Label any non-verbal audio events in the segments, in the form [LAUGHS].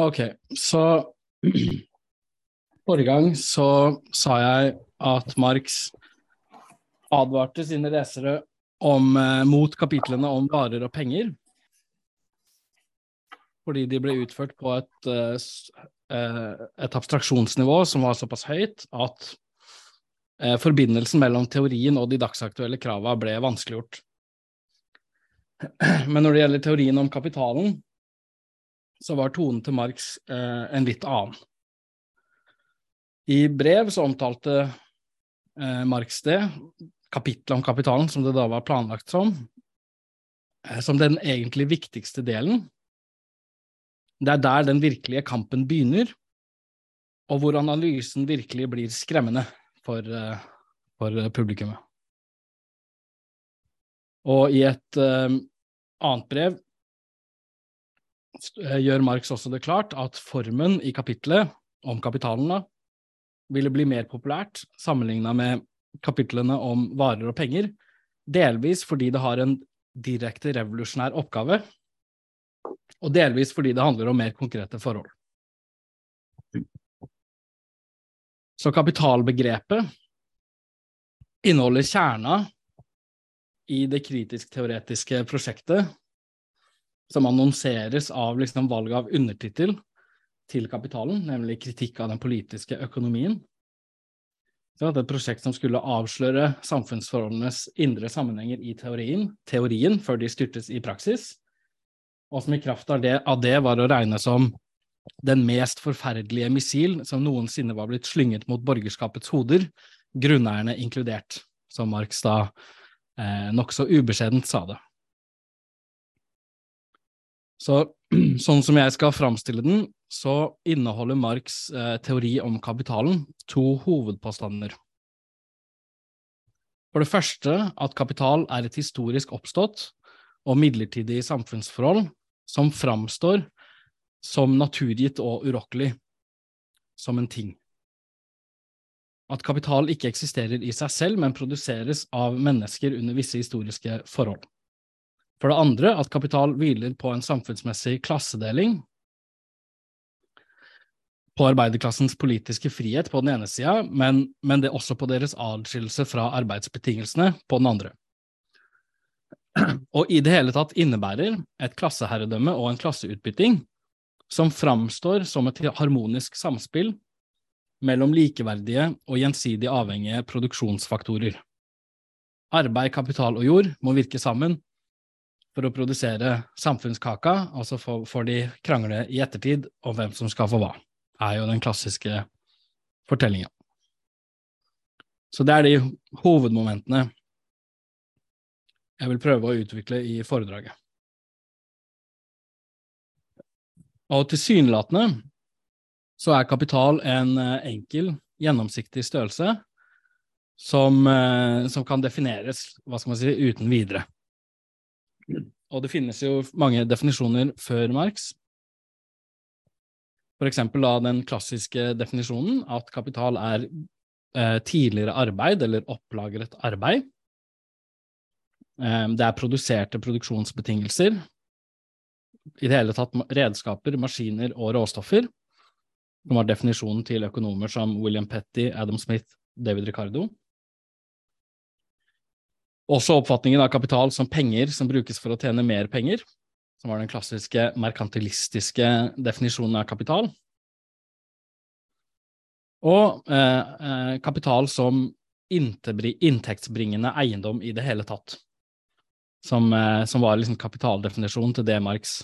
Ok, så [CLEARS THROAT] Forrige gang så sa jeg at Marx advarte sine lesere om, eh, mot kapitlene om varer og penger, fordi de ble utført på et, eh, eh, et abstraksjonsnivå som var såpass høyt at forbindelsen mellom teorien og de dagsaktuelle krava ble vanskeliggjort. [CLEARS THROAT] Men når det gjelder teorien om kapitalen, så var tonen til Marx eh, en litt annen. I brev så omtalte eh, Marx det, kapittelet om kapitalen, som det da var planlagt som, eh, som den egentlig viktigste delen. Det er der den virkelige kampen begynner, og hvor analysen virkelig blir skremmende for, eh, for publikummet. Og i et eh, annet brev gjør Marx også det klart at formen i kapitlet om kapitalen da, ville bli mer populært sammenligna med kapitlene om varer og penger, delvis fordi det har en direkte revolusjonær oppgave, og delvis fordi det handler om mer konkrete forhold. Så kapitalbegrepet inneholder kjerna i det kritisk-teoretiske prosjektet, som annonseres av liksom valget av undertittel til kapitalen, nemlig kritikk av den politiske økonomien. Det var et prosjekt som skulle avsløre samfunnsforholdenes indre sammenhenger i teorien, teorien før de styrtes i praksis, og som i kraft av det, av det var å regne som den mest forferdelige missil som noensinne var blitt slynget mot borgerskapets hoder, grunneierne inkludert, som Marx da eh, nokså ubeskjedent sa det. Så [CLEARS THROAT] sånn som jeg skal framstille den, så inneholder Marx eh, teori om kapitalen to hovedpåstander. For det første at kapital er et historisk oppstått og midlertidig samfunnsforhold som framstår som naturgitt og urokkelig, som en ting. At kapital ikke eksisterer i seg selv, men produseres av mennesker under visse historiske forhold. For det andre at kapital hviler på en samfunnsmessig klassedeling, på arbeiderklassens politiske frihet på den ene sida, men, men det også på deres adskillelse fra arbeidsbetingelsene på den andre. Og i det hele tatt innebærer et klasseherredømme og en klasseutbytting som framstår som et harmonisk samspill mellom likeverdige og gjensidig avhengige produksjonsfaktorer. Arbeid, kapital og jord må virke sammen for å produsere samfunnskaka, og så får, de krangle i ettertid om hvem som skal få hva, er jo den klassiske fortellinga. Så det er de hovedmomentene jeg vil prøve å utvikle i foredraget. Og tilsynelatende så er kapital en eh, enkel, gjennomsiktig størrelse som, eh, som kan defineres, hva skal man si, uten videre. Og det finnes jo mange definisjoner før Marx. For eksempel da den klassiske definisjonen at kapital er eh, tidligere arbeid eller opplagret arbeid. Eh, det er produserte produksjonsbetingelser. I det hele tatt redskaper, maskiner og råstoffer. Som var definisjonen til økonomer som William Petty, Adam Smith, David Ricardo. Også oppfatningen av kapital som penger som brukes for å tjene mer penger, som var den klassiske merkantilistiske definisjonen av kapital. Og eh, eh, kapital som inntektsbringende eiendom i det hele tatt, som, eh, som var liksom kapitaldefinisjonen til det Marx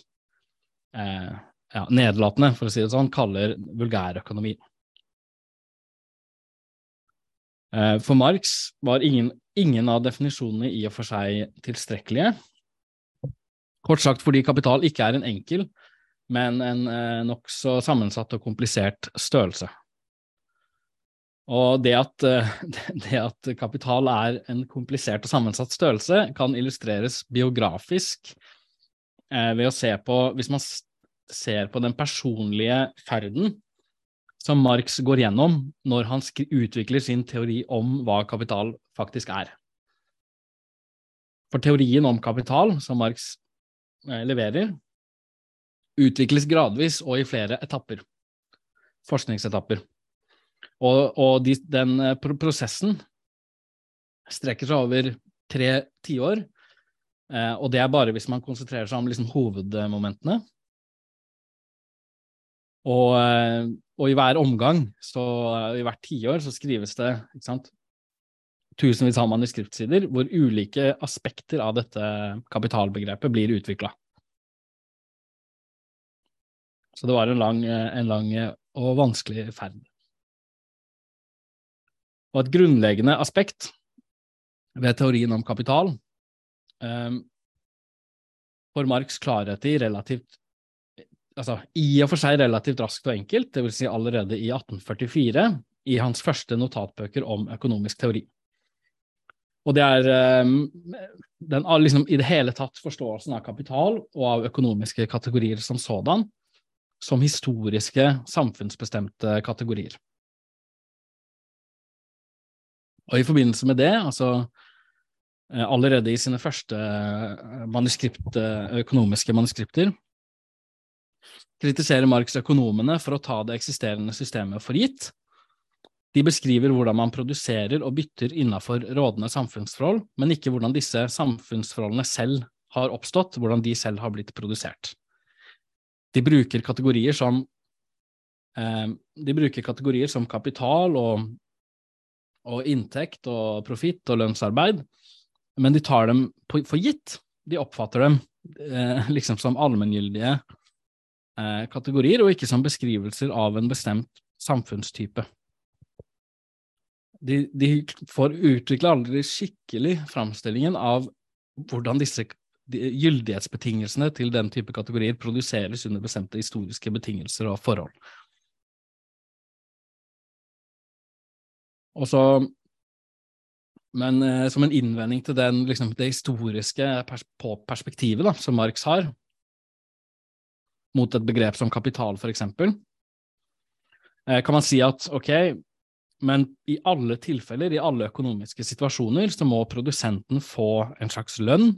eh, ja, nedlatende, for å si det sånn, kaller vulgærøkonomi. Eh, For Marx var ingen, ingen av definisjonene i og for seg tilstrekkelige. Kort sagt fordi kapital ikke er en enkel, men en eh, nokså sammensatt og komplisert størrelse. Og det at, eh, [LAUGHS] det at kapital er en komplisert og sammensatt størrelse, kan illustreres biografisk eh, ved å se på Hvis man ser på den personlige ferden som Marx går gjennom når han utvikler sin teori om hva kapital faktisk er. For teorien om kapital som Marx eh, leverer, utvikles gradvis og i flere etapper, forskningsetapper. Og, og de, den eh, prosessen strekker seg over tre tiår, eh, og det er bare hvis man konsentrerer seg om liksom hovedmomentene. Og, og, i hver omgang, så, i hvert tiår, så skrives det sant, tusenvis av manuskriptsider hvor ulike aspekter av dette kapitalbegrepet blir utvikla. Så det var en lang, en lang og vanskelig ferd. Og et grunnleggende aspekt ved teorien om kapital um, for Marx klarhet i relativt altså i og for seg relativt raskt og enkelt, dvs. Si allerede i 1844, i hans første notatbøker om økonomisk teori. Og det er um, den, liksom, i det hele tatt forståelsen av kapital og av økonomiske kategorier som sådan, som historiske, samfunnsbestemte kategorier. Og i forbindelse med det, altså eh, allerede i sine første eh, manuskript, eh, økonomiske manuskripter, kritiserer Marx økonomene for å ta det eksisterende systemet for gitt. De beskriver hvordan man produserer og bytter innenfor rådende samfunnsforhold, men ikke hvordan disse samfunnsforholdene selv har oppstått, hvordan de selv har blitt produsert. De bruker kategorier som, eh, bruker kategorier som kapital og og inntekt og profitt og lønnsarbeid, men de tar dem for gitt. De oppfatter dem eh, liksom som allmenngyldige eh, kategorier, og ikke som beskrivelser av en bestemt samfunnstype. De, de får utvikla aldri skikkelig framstillingen av hvordan disse gyldighetsbetingelsene til den type kategorier produseres under bestemte historiske betingelser og forhold. Og så men eh, som en innvending til den, liksom, det historiske pers perspektivet da, som Marx har, mot et begrep som kapital, for eksempel, eh, kan man si at ok, men i alle tilfeller, i alle økonomiske situasjoner, så må produsenten få en slags lønn,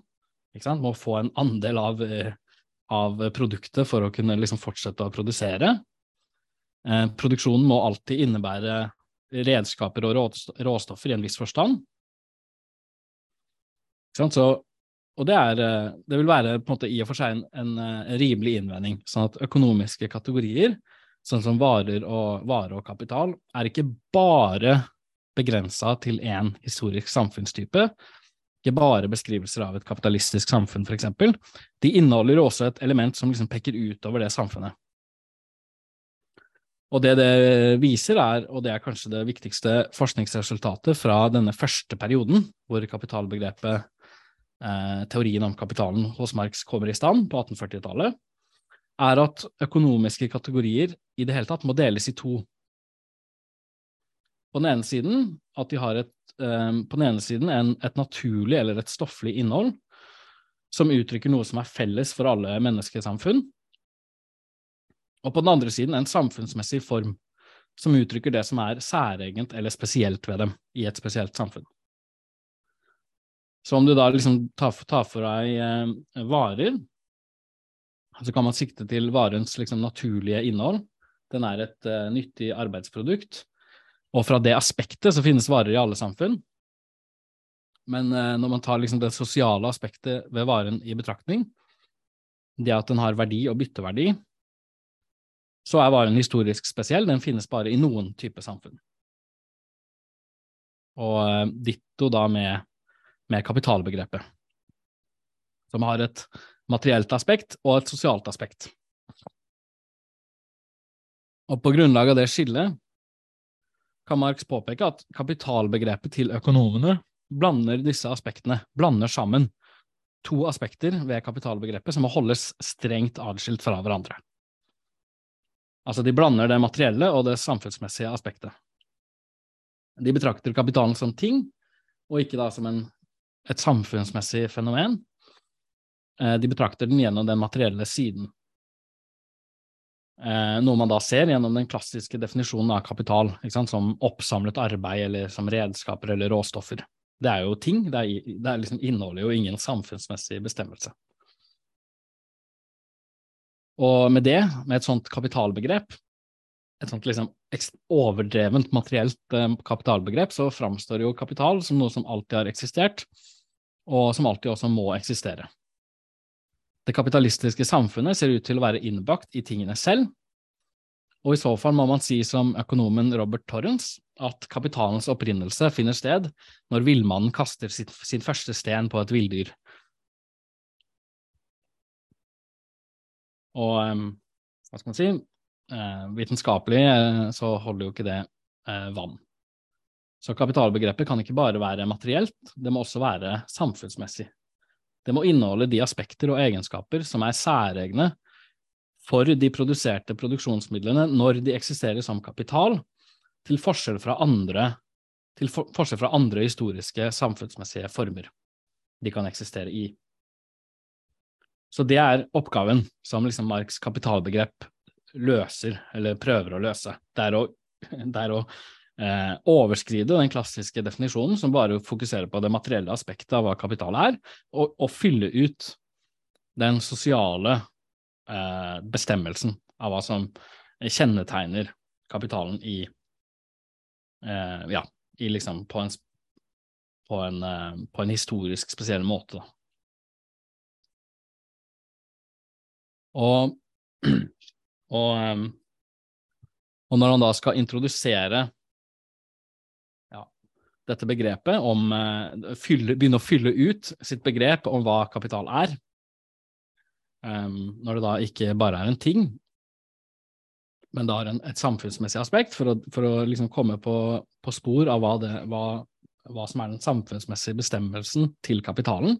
må få en andel av, eh, av produktet for å kunne liksom fortsette å produsere. Eh, produksjonen må alltid innebære redskaper og råstoffer i en viss forstand. Så, og det, er, eh, det, vil være måte i og for seg en, en, en, eh, rimelig innvending. sånn at økonomiske kategorier, sånn som varer og, vare og kapital, er ikke bare begrensa til én historisk samfunnstype, ikke bare beskrivelser av et kapitalistisk samfunn, f.eks. De inneholder også et element som liksom peker utover det samfunnet. Og det det viser er, og det er kanskje det viktigste forskningsresultatet fra denne første perioden, hvor kapitalbegrepet, eh, teorien om kapitalen hos Marx kommer i stand på 1840-tallet, er at økonomiske kategorier i det hele tatt må deles i to. På den ene siden at de har et, eh, på den ene siden en, et naturlig eller et stofflig innhold som uttrykker noe som er felles for alle menneskesamfunn, og på den andre siden en samfunnsmessig form, som uttrykker det som er særegent eller spesielt ved dem i et spesielt samfunn. Så om du da liksom tar, tar for deg eh, varer, så kan man sikte til varens liksom, naturlige innhold. Den er et uh, nyttig arbeidsprodukt, og fra det aspektet så finnes varer i alle samfunn. Men uh, når man tar liksom, det sosiale aspektet ved varen i betraktning, det at den har verdi og bytteverdi, så er varen historisk spesiell, den finnes bare i noen type samfunn. Og uh, ditto da med, med, kapitalbegrepet, som har et materielt aspekt og et sosialt aspekt. Og på grunnlag av det skillet kan Marx påpeke at kapitalbegrepet til økonomene blander disse aspektene, blander sammen to aspekter ved kapitalbegrepet som må holdes strengt adskilt fra hverandre. Altså, de blander det materielle og det samfunnsmessige aspektet. De betrakter kapitalen som ting, og ikke da som en, et samfunnsmessig fenomen. Eh, de betrakter den gjennom den materielle siden. Eh, noe man da ser gjennom den klassiske definisjonen av kapital, som oppsamlet arbeid eller som redskaper eller råstoffer. Det er jo ting, det, er, det er liksom inneholder jo ingen samfunnsmessig bestemmelse. Og med det, med et sånt kapitalbegrep, et sånt liksom overdrevent materielt eh, kapitalbegrep, så framstår jo kapital som noe som alltid har eksistert, og som alltid også må eksistere. Det kapitalistiske samfunnet ser ut til å være innbakt i tingene selv, og i så fall må man si som økonomen Robert Torrens at kapitalens opprinnelse finner sted når villmannen kaster sitt, sin første sten på et villdyr. Og ehm, hva skal man si, eh, vitenskapelig eh, så holder jo ikke det eh, vann. Så kapitalbegrepet kan ikke bare være materielt, det må også være samfunnsmessig. Det må inneholde de aspekter og egenskaper som er særegne for de produserte produksjonsmidlene når de eksisterer som kapital, til forskjell fra andre, for, forskjell fra andre historiske samfunnsmessige former de kan eksistere i. Så det er oppgaven som liksom Marx kapitalbegrep løser, eller prøver å løse. Det er å, [LAUGHS] det er å eh, overskride den klassiske definisjonen som bare fokuserer på det materielle aspektet av hva kapital er, og, og fylle ut den sosiale eh, bestemmelsen av hva som kjennetegner kapitalen i eh, Ja, i liksom på en, på en, eh, på en historisk spesiell måte, da. Og, [CLEARS THROAT] og, um, og når han da skal introdusere dette begrepet om uh, fylle, Begynne å fylle ut sitt begrep om hva kapital er, um, når det da ikke bare er en ting, men da har en, et samfunnsmessig aspekt, for å, for å liksom komme på, på, spor av hva, det, hva, hva som er den samfunnsmessige bestemmelsen til kapitalen,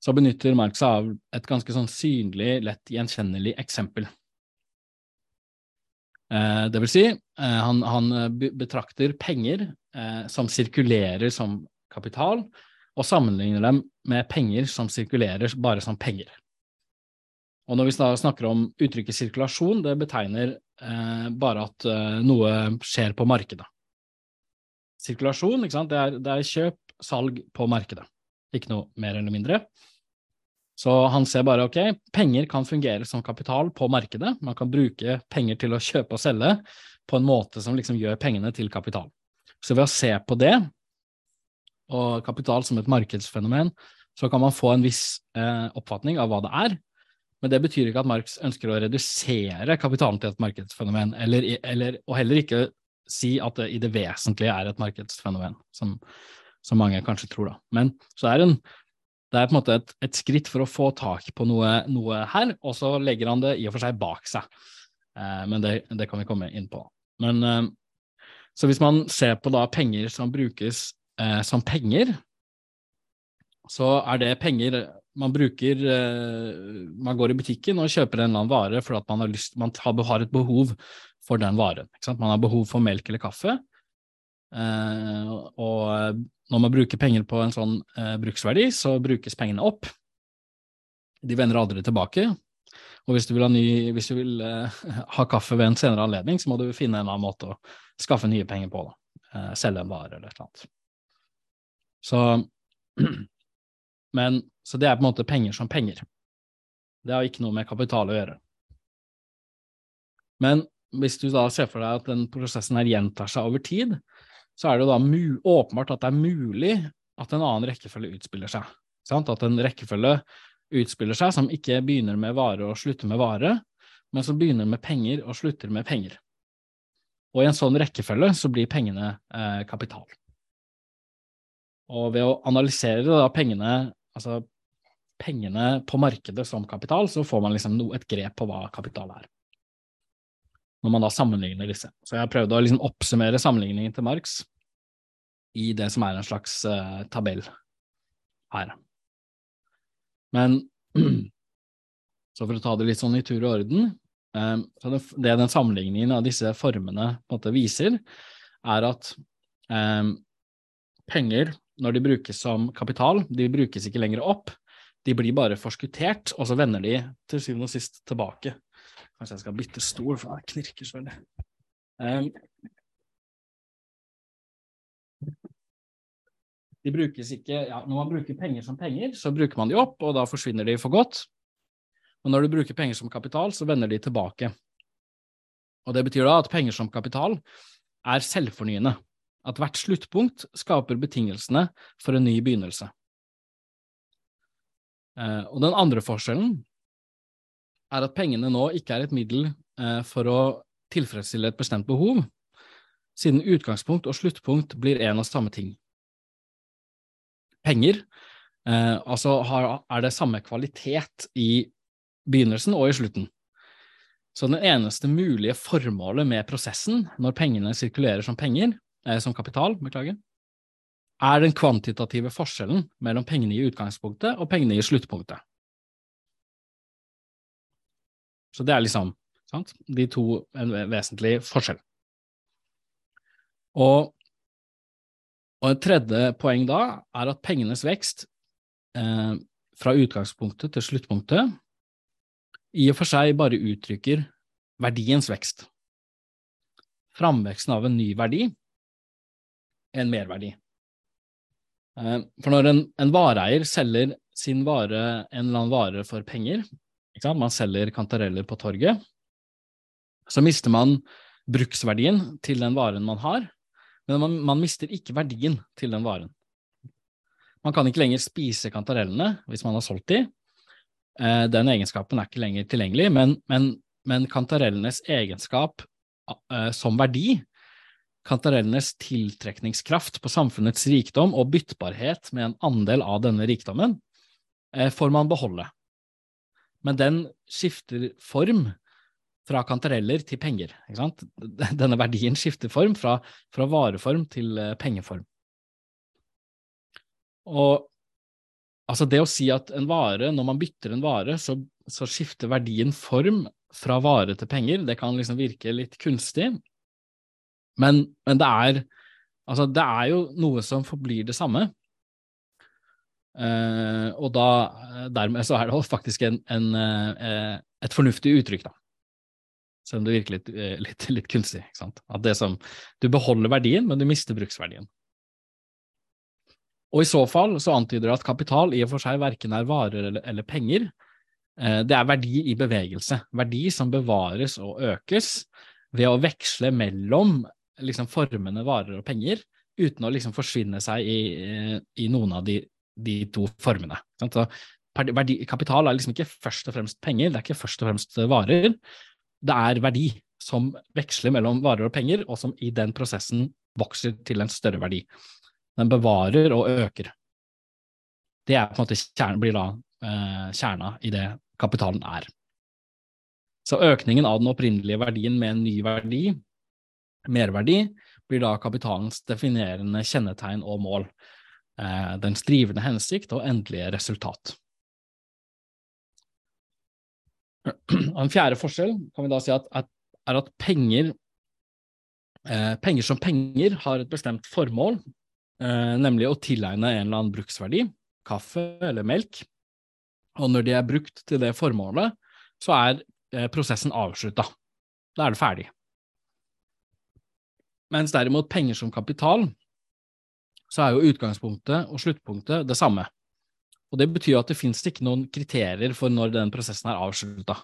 så benytter Marx av et ganske sånn synlig, lett gjenkjennelig eksempel. Eh, det vil si, eh, han, han, betrakter penger eh, som sirkulerer som kapital, og sammenligner dem med penger som sirkulerer bare som penger. Og når vi snakker om uttrykket sirkulasjon, det betegner eh, bare at eh, noe skjer på markedet. Sirkulasjon? Det er, det er kjøp, salg på markedet. Ikke noe mer eller mindre. Så han ser bare ok, penger kan fungere som kapital på markedet. Man kan bruke penger til å kjøpe og selge på en måte som liksom gjør pengene til kapital. Så ved å se på det, og kapital som et markedsfenomen, så kan man få en viss eh, oppfatning av hva det er. Men det betyr ikke at Marx ønsker å redusere kapitalen til et markedsfenomen, eller, eller, og heller ikke si at det i det vesentlige er et markedsfenomen, som, som mange kanskje tror. da. Men så er det en det er på en måte et, et skritt for å få tak på noe, noe, her, og så legger han det i og for seg bak seg. Eh, men det, det, kan vi komme inn på. Men, eh, så hvis man ser på da penger som brukes eh, som penger, så er det penger man bruker eh, Man går i butikken og kjøper en eller annen vare fordi man har, lyst, man har et behov for den varen. Man har behov for melk eller kaffe. Eh, og når man bruker penger på en sånn eh, bruksverdi, så brukes pengene opp. De vender aldri tilbake. Og hvis du vil, ha, ny, hvis du vil eh, [LAUGHS] ha kaffe ved en senere anledning, så må du finne en annen måte å skaffe nye penger på. Eh, selge en vare eller et eller annet. Så, [CLEARS THROAT] men, så det er på en måte penger som penger. Det har ikke noe med kapital å gjøre. Men hvis du da ser for deg at den prosessen her gjentar seg over tid, så er det da åpenbart at det er mulig at en annen rekkefølge utspiller seg. Sant? At en rekkefølge utspiller seg som ikke begynner med vare og slutter med vare, men som begynner med penger og slutter med penger. Og i en sånn rekkefølge så blir pengene eh, kapital. Og ved å analysere da pengene, altså pengene på markedet som kapital, så får man liksom et grep på hva kapital er når man da sammenligner disse. Så jeg har prøvd å liksom oppsummere sammenligningen til Marx i det som er en slags uh, tabell her. Men [CLEARS THROAT] så for å ta det litt sånn i tur og orden um, det, det, den sammenligningen av disse formene på en måte viser, er at um, penger, når de brukes som kapital, de brukes ikke lenger opp, de blir bare forskuttert, og så vender de til syvende og sist tilbake Kanskje jeg skal bytte stol, for jeg knirker så veldig. Um, de brukes ikke ja, Når man bruker penger som penger, så bruker man de opp, og da forsvinner de for godt. Og når du bruker penger som kapital, så vender de tilbake. Og det betyr da at penger som kapital er selvfornyende. At hvert sluttpunkt skaper betingelsene for en ny begynnelse. Eh, og den andre forskjellen er at pengene nå ikke er et middel eh, for å tilfredsstille et bestemt behov, siden utgangspunkt og sluttpunkt blir en og samme ting. Penger eh, altså har, er det samme kvalitet i begynnelsen og i slutten. Så det eneste mulige formålet med prosessen, når pengene sirkulerer som penger, eh, som kapital, beklager, er den kvantitative forskjellen mellom pengene i utgangspunktet og pengene i sluttpunktet. Så det er liksom sant? de to en vesentlig forskjell. Og, og et tredje poeng da er at pengenes vekst eh, fra utgangspunktet til sluttpunktet i og for seg bare uttrykker verdiens vekst. Framveksten av en ny verdi, en merverdi. Eh, for når en, en vareeier selger sin vare, en eller annen vare for penger, man selger kantareller på torget, så mister man bruksverdien til den varen man har, men man, man mister ikke verdien til den varen. Man kan ikke lenger spise kantarellene hvis man har solgt de, Eh, den egenskapen er ikke lenger tilgjengelig, men, men, men kantarellenes egenskap uh, som verdi, kantarellenes tiltrekningskraft på samfunnets rikdom og byttbarhet med en andel av denne rikdommen, uh, får man beholde. Men den skifter form fra kantareller til penger. [LAUGHS] Denne verdien skifter form fra, fra vareform til uh, pengeform. Og Altså det å si at en vare, når man bytter en vare, så, så, skifter verdien form fra vare til penger, det kan liksom virke litt kunstig, men, men det, er, altså det er jo noe som forblir det samme. Uh, og da, dermed så er det faktisk en, en, uh, et fornuftig uttrykk, da. Selv om det virker litt, uh, litt, litt kunstig. At det som, Du beholder verdien, men du mister bruksverdien. Og i så fall så antyder det at kapital i og for seg verken er varer eller, eller penger. Eh, det er verdi i bevegelse, verdi som bevares og økes ved å veksle mellom liksom, formene varer og penger, uten å liksom, forsvinne seg i, i noen av de, de to formene. Så, verdi, kapital er liksom ikke først og fremst penger, det er ikke først og fremst varer. Det er verdi som veksler mellom varer og penger, og som i den prosessen vokser til en større verdi. Den bevarer og øker. Det er på en måte kjerne, blir da eh, kjerna i det kapitalen er. Så økningen av den opprinnelige verdien med en ny verdi, merverdi, blir da kapitalens definerende kjennetegn og mål. Eh, dens drivende hensikt og endelige resultat. En fjerde forskjell kan vi da si at, at, er at penger, eh, penger som penger har et bestemt formål, eh, nemlig å tilegne en eller annen bruksverdi, kaffe eller melk, og når de er brukt til det formålet, så er eh, prosessen avslutta. Da er det ferdig. Mens derimot penger som kapital, så er jo utgangspunktet og sluttpunktet det samme. Og det betyr at det finnes ikke noen kriterier for når den prosessen er avslutta.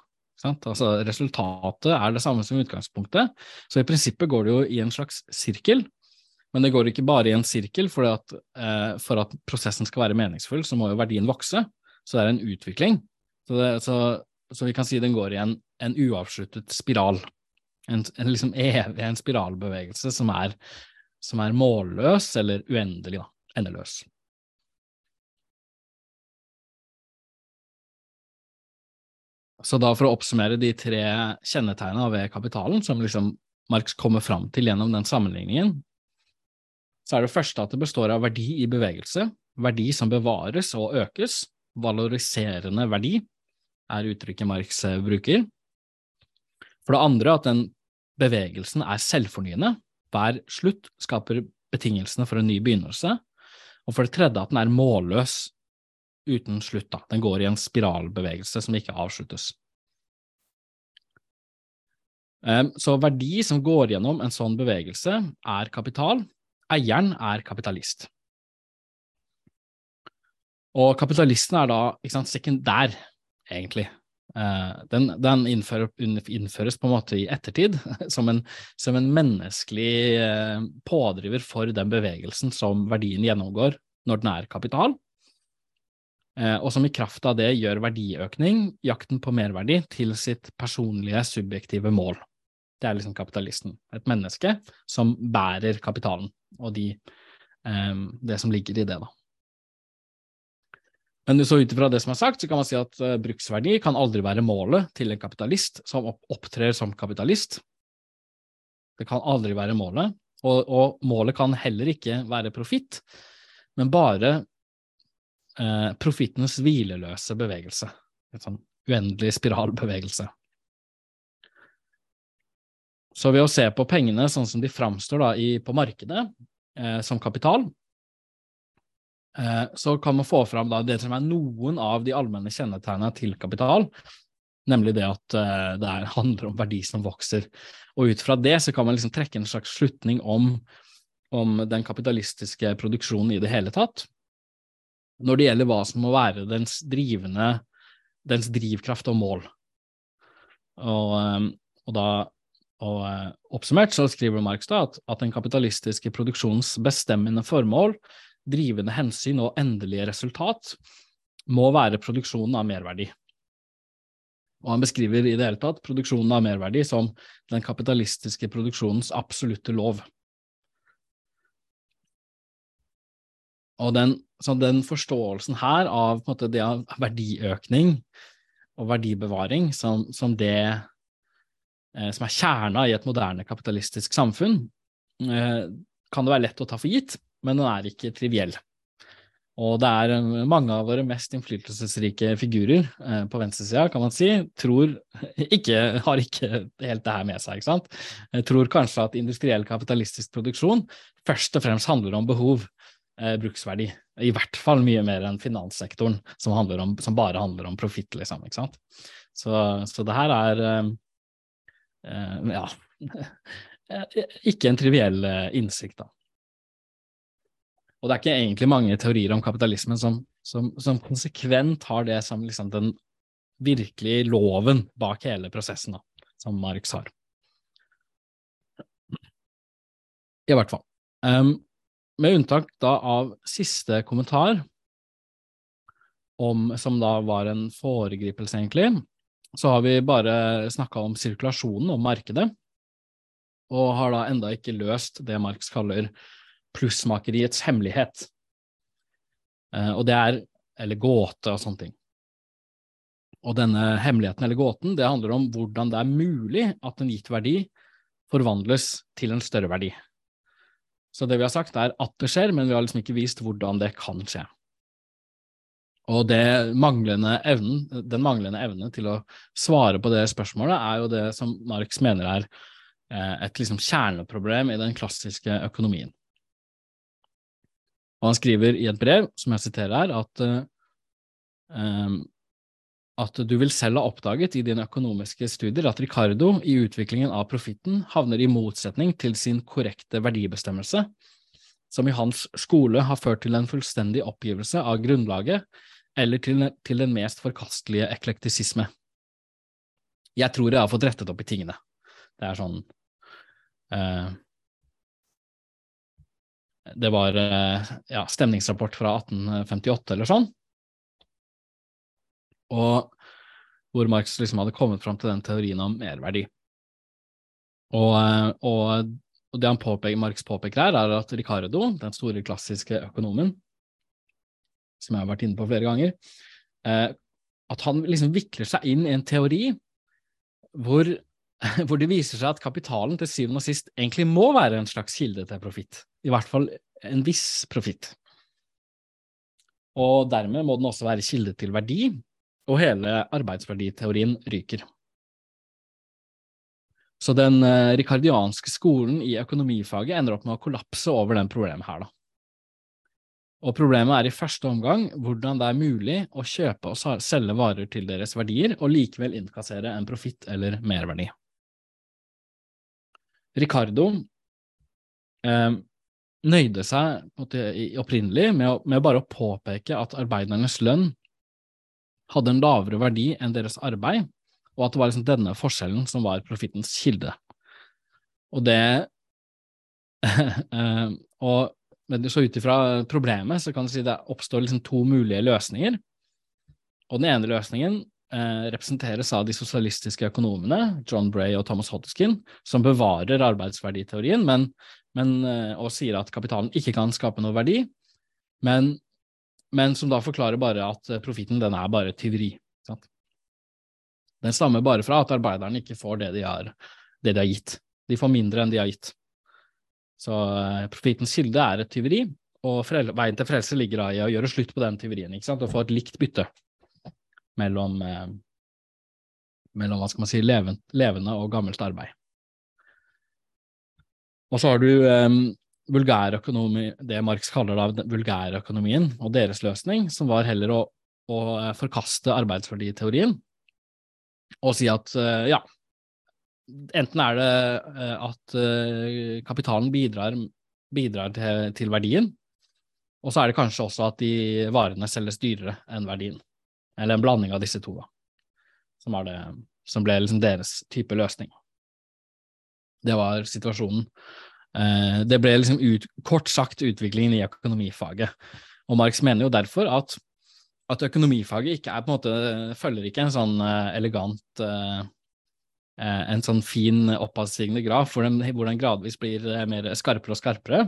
Altså, resultatet er det samme som utgangspunktet, så i prinsippet går det jo i en slags sirkel, men det går ikke bare i en sirkel, for at, eh, for at prosessen skal være meningsfull, så må jo verdien vokse. Så det er en utvikling. Så, det, så, så vi kan si den går i en, en uavsluttet spiral. En, en liksom evig en spiralbevegelse som er, som er målløs eller uendelig, da. Endeløs. Så da for å oppsummere de tre kjennetegnene ved kapitalen, som liksom Marx kommer fram til gjennom den sammenligningen, så er det første at det består av verdi i bevegelse, verdi som bevares og økes, valoriserende verdi er uttrykket Marx bruker. For det andre at den bevegelsen er selvfornyende, hver slutt skaper betingelsene for en ny begynnelse. Og for det tredje at den er målløs uten slutt, da. Den går i en spiralbevegelse som ikke avsluttes. Eh, så verdi som går gjennom en sånn bevegelse, er kapital, eieren er kapitalist. Og kapitalisten er da sant, sekundær, egentlig. Eh, den, den innfører, innføres på en måte i ettertid [LAUGHS] som en, som en menneskelig eh, pådriver for den bevegelsen som verdien gjennomgår når den er kapital, eh, og som i kraft av det gjør verdiøkning, jakten på merverdi, til sitt personlige, subjektive mål. Det er liksom kapitalisten. Et menneske som bærer kapitalen, og de, det som ligger i det, da. Men så ut ifra det som er sagt, så kan man si at uh, bruksverdi kan aldri være målet til en kapitalist som opptrer som kapitalist. Det kan aldri være målet, og, og målet kan heller ikke være profitt, men bare uh, profittens hvileløse bevegelse. En sånn uendelig spiralbevegelse. Så ved å se på pengene sånn som de framstår da, i, på markedet, eh, som kapital, så kan man få fram det som er noen av de allmenne kjennetegnene til kapital, nemlig det at uh, det er, [LAUGHS] handler om verdi som vokser. Og ut fra det så kan man liksom trekke en slags slutning om, om den kapitalistiske produksjonen i det hele tatt, når det gjelder hva som må være dens drivende, dens drivkraft og mål. Og, um, og da og oppsummert så skriver Marx da at, at den kapitalistiske produksjonens bestemmende formål drivende hensyn og endelige resultat må være produksjonen av merverdi. Og han beskriver i det hele tatt produksjonen av merverdi som den kapitalistiske produksjonens absolutte lov. Og den, den forståelsen her av måte, det av verdiøkning og verdibevaring som, som det eh, som er kjerna i et moderne kapitalistisk samfunn, eh, kan det være lett å ta for gitt men den er ikke triviell. Og det er eh, mange av våre mest innflytelsesrike figurer eh, på venstresida, kan man si, tror [LAUGHS] ikke, har ikke helt det her med seg, ikke sant. Jeg tror kanskje at industriell kapitalistisk produksjon først og fremst handler om behov, eh, bruksverdi. I hvert fall mye mer enn finanssektoren, som, om, som bare handler om profitt, liksom, ikke sant. Så, så det her er eh, eh ja, [LAUGHS] ikke en triviell eh, innsikt, da. Og det er ikke egentlig mange teorier om kapitalismen som, som, som konsekvent har det som liksom den virkelige loven bak hele prosessen, da, som Marx har. I hvert fall. Um, med unntak da av siste kommentar, om, som da var en foregripelse, egentlig, så har vi bare snakka om sirkulasjonen og markedet, og har da enda ikke løst det Marx kaller plussmakeriets hemmelighet. Eh, og det er Eller gåte og sånne ting. Og denne hemmeligheten eller gåten, det handler om hvordan det er mulig at en gitt verdi forvandles til en større verdi. Så det vi har sagt, er at det skjer, men vi har liksom ikke vist hvordan det kan skje. Og manglende evnen, den manglende evnen til å svare på det spørsmålet er jo det som Marx mener er eh, et liksom kjerneproblem i den klassiske økonomien. Og han skriver i et brev, som jeg siterer her, at, uh, at du vil selv ha oppdaget i dine økonomiske studier at Ricardo i utviklingen av profitten havner i motsetning til sin korrekte verdibestemmelse, som i hans skole har ført til en fullstendig oppgivelse av grunnlaget, eller til, til den mest forkastelige eklektisisme. Jeg tror jeg har fått rettet opp i tingene. Det er sånn uh, det var eh, ja, stemningsrapport fra 1858 eller sånn. Og hvor Marx liksom hadde kommet fram til den teorien om merverdi. Og, eh, og, og det han påpeker, Marx påpeker her, er at Ricardo, den store klassiske økonomen, som jeg har vært inne på flere ganger, eh, at han liksom vikler seg inn i en teori hvor, [LAUGHS] hvor det viser seg at kapitalen til syvende og sist egentlig må være en slags kilde til profitt i hvert fall en viss profitt. Og dermed må den også være kilde til verdi, og hele arbeidsverditeorien ryker. Så den eh, rikardianske skolen i økonomifaget ender opp med å kollapse over den problemet her, da. Og problemet er i første omgang hvordan det er mulig å kjøpe og selge varer til deres verdier, og likevel innkassere en profitt eller merverdi. Ricardo eh, nøyde seg måte, opprinnelig med, å, med bare å påpeke at arbeidernes lønn hadde en lavere verdi enn deres arbeid, og at det var liksom denne forskjellen som var profittens kilde. Og det [LAUGHS] eh, og så ut ifra problemet så kan du si det oppstår liksom to mulige løsninger. Og den ene løsningen eh, representeres av de sosialistiske økonomene, John Bray og Thomas Hodgkin, som bevarer arbeidsverditeorien, men, men, eh, og sier at kapitalen ikke kan skape noe verdi, men, men som da forklarer bare at profitten den er bare tyveri. Sant? Den stammer bare fra at arbeiderne ikke får det de har, det de har gitt. De får mindre enn de har gitt. Så uh, profitens kilde er et tyveri, og veien til frelse ligger da i å gjøre slutt på den tyverien ikke sant? og få et likt bytte mellom, uh, mellom hva skal man si, levende, levende og gammelt arbeid. Og så har du um, vulgærøkonomi, det Marx kaller da vulgærøkonomien, og deres løsning, som var heller å, å forkaste arbeidsverditeorien og si at uh, ja, enten er det uh, at uh, kapitalen bidrar, bidrar til, til, verdien, og så er det kanskje også at de varene selges dyrere enn verdien. Eller en blanding av disse to, da, som, det, som ble liksom deres type løsning. Det var situasjonen. Uh, det ble liksom ut, kort sagt utviklingen i økonomifaget. Og Marx mener jo derfor at, at økonomifaget ikke er på en måte følger ikke en sånn elegant Eh, en sånn fin oppadstigende graf hvor den, hvor den, gradvis blir eh, mer skarpere og skarpere.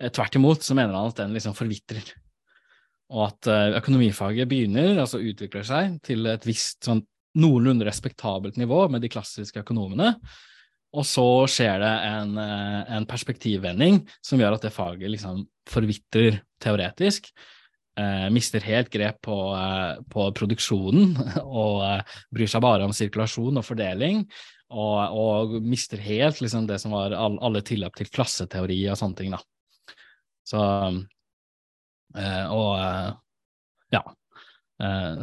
Eh, tvert imot så mener han at den liksom forvitrer. Og at økonomifaget begynner, altså utvikler seg til et visst sånn noenlunde respektabelt nivå med de klassiske økonomene. Og så skjer det en, en perspektivvending som gjør at det faget liksom forvitrer teoretisk. Eh, mister helt grep på, eh, på produksjonen [LAUGHS] og eh, bryr seg bare om sirkulasjon og fordeling. Og, og mister helt liksom, det som var all, alle tilløp til klasseteori og sånne ting. da. Så Og ja.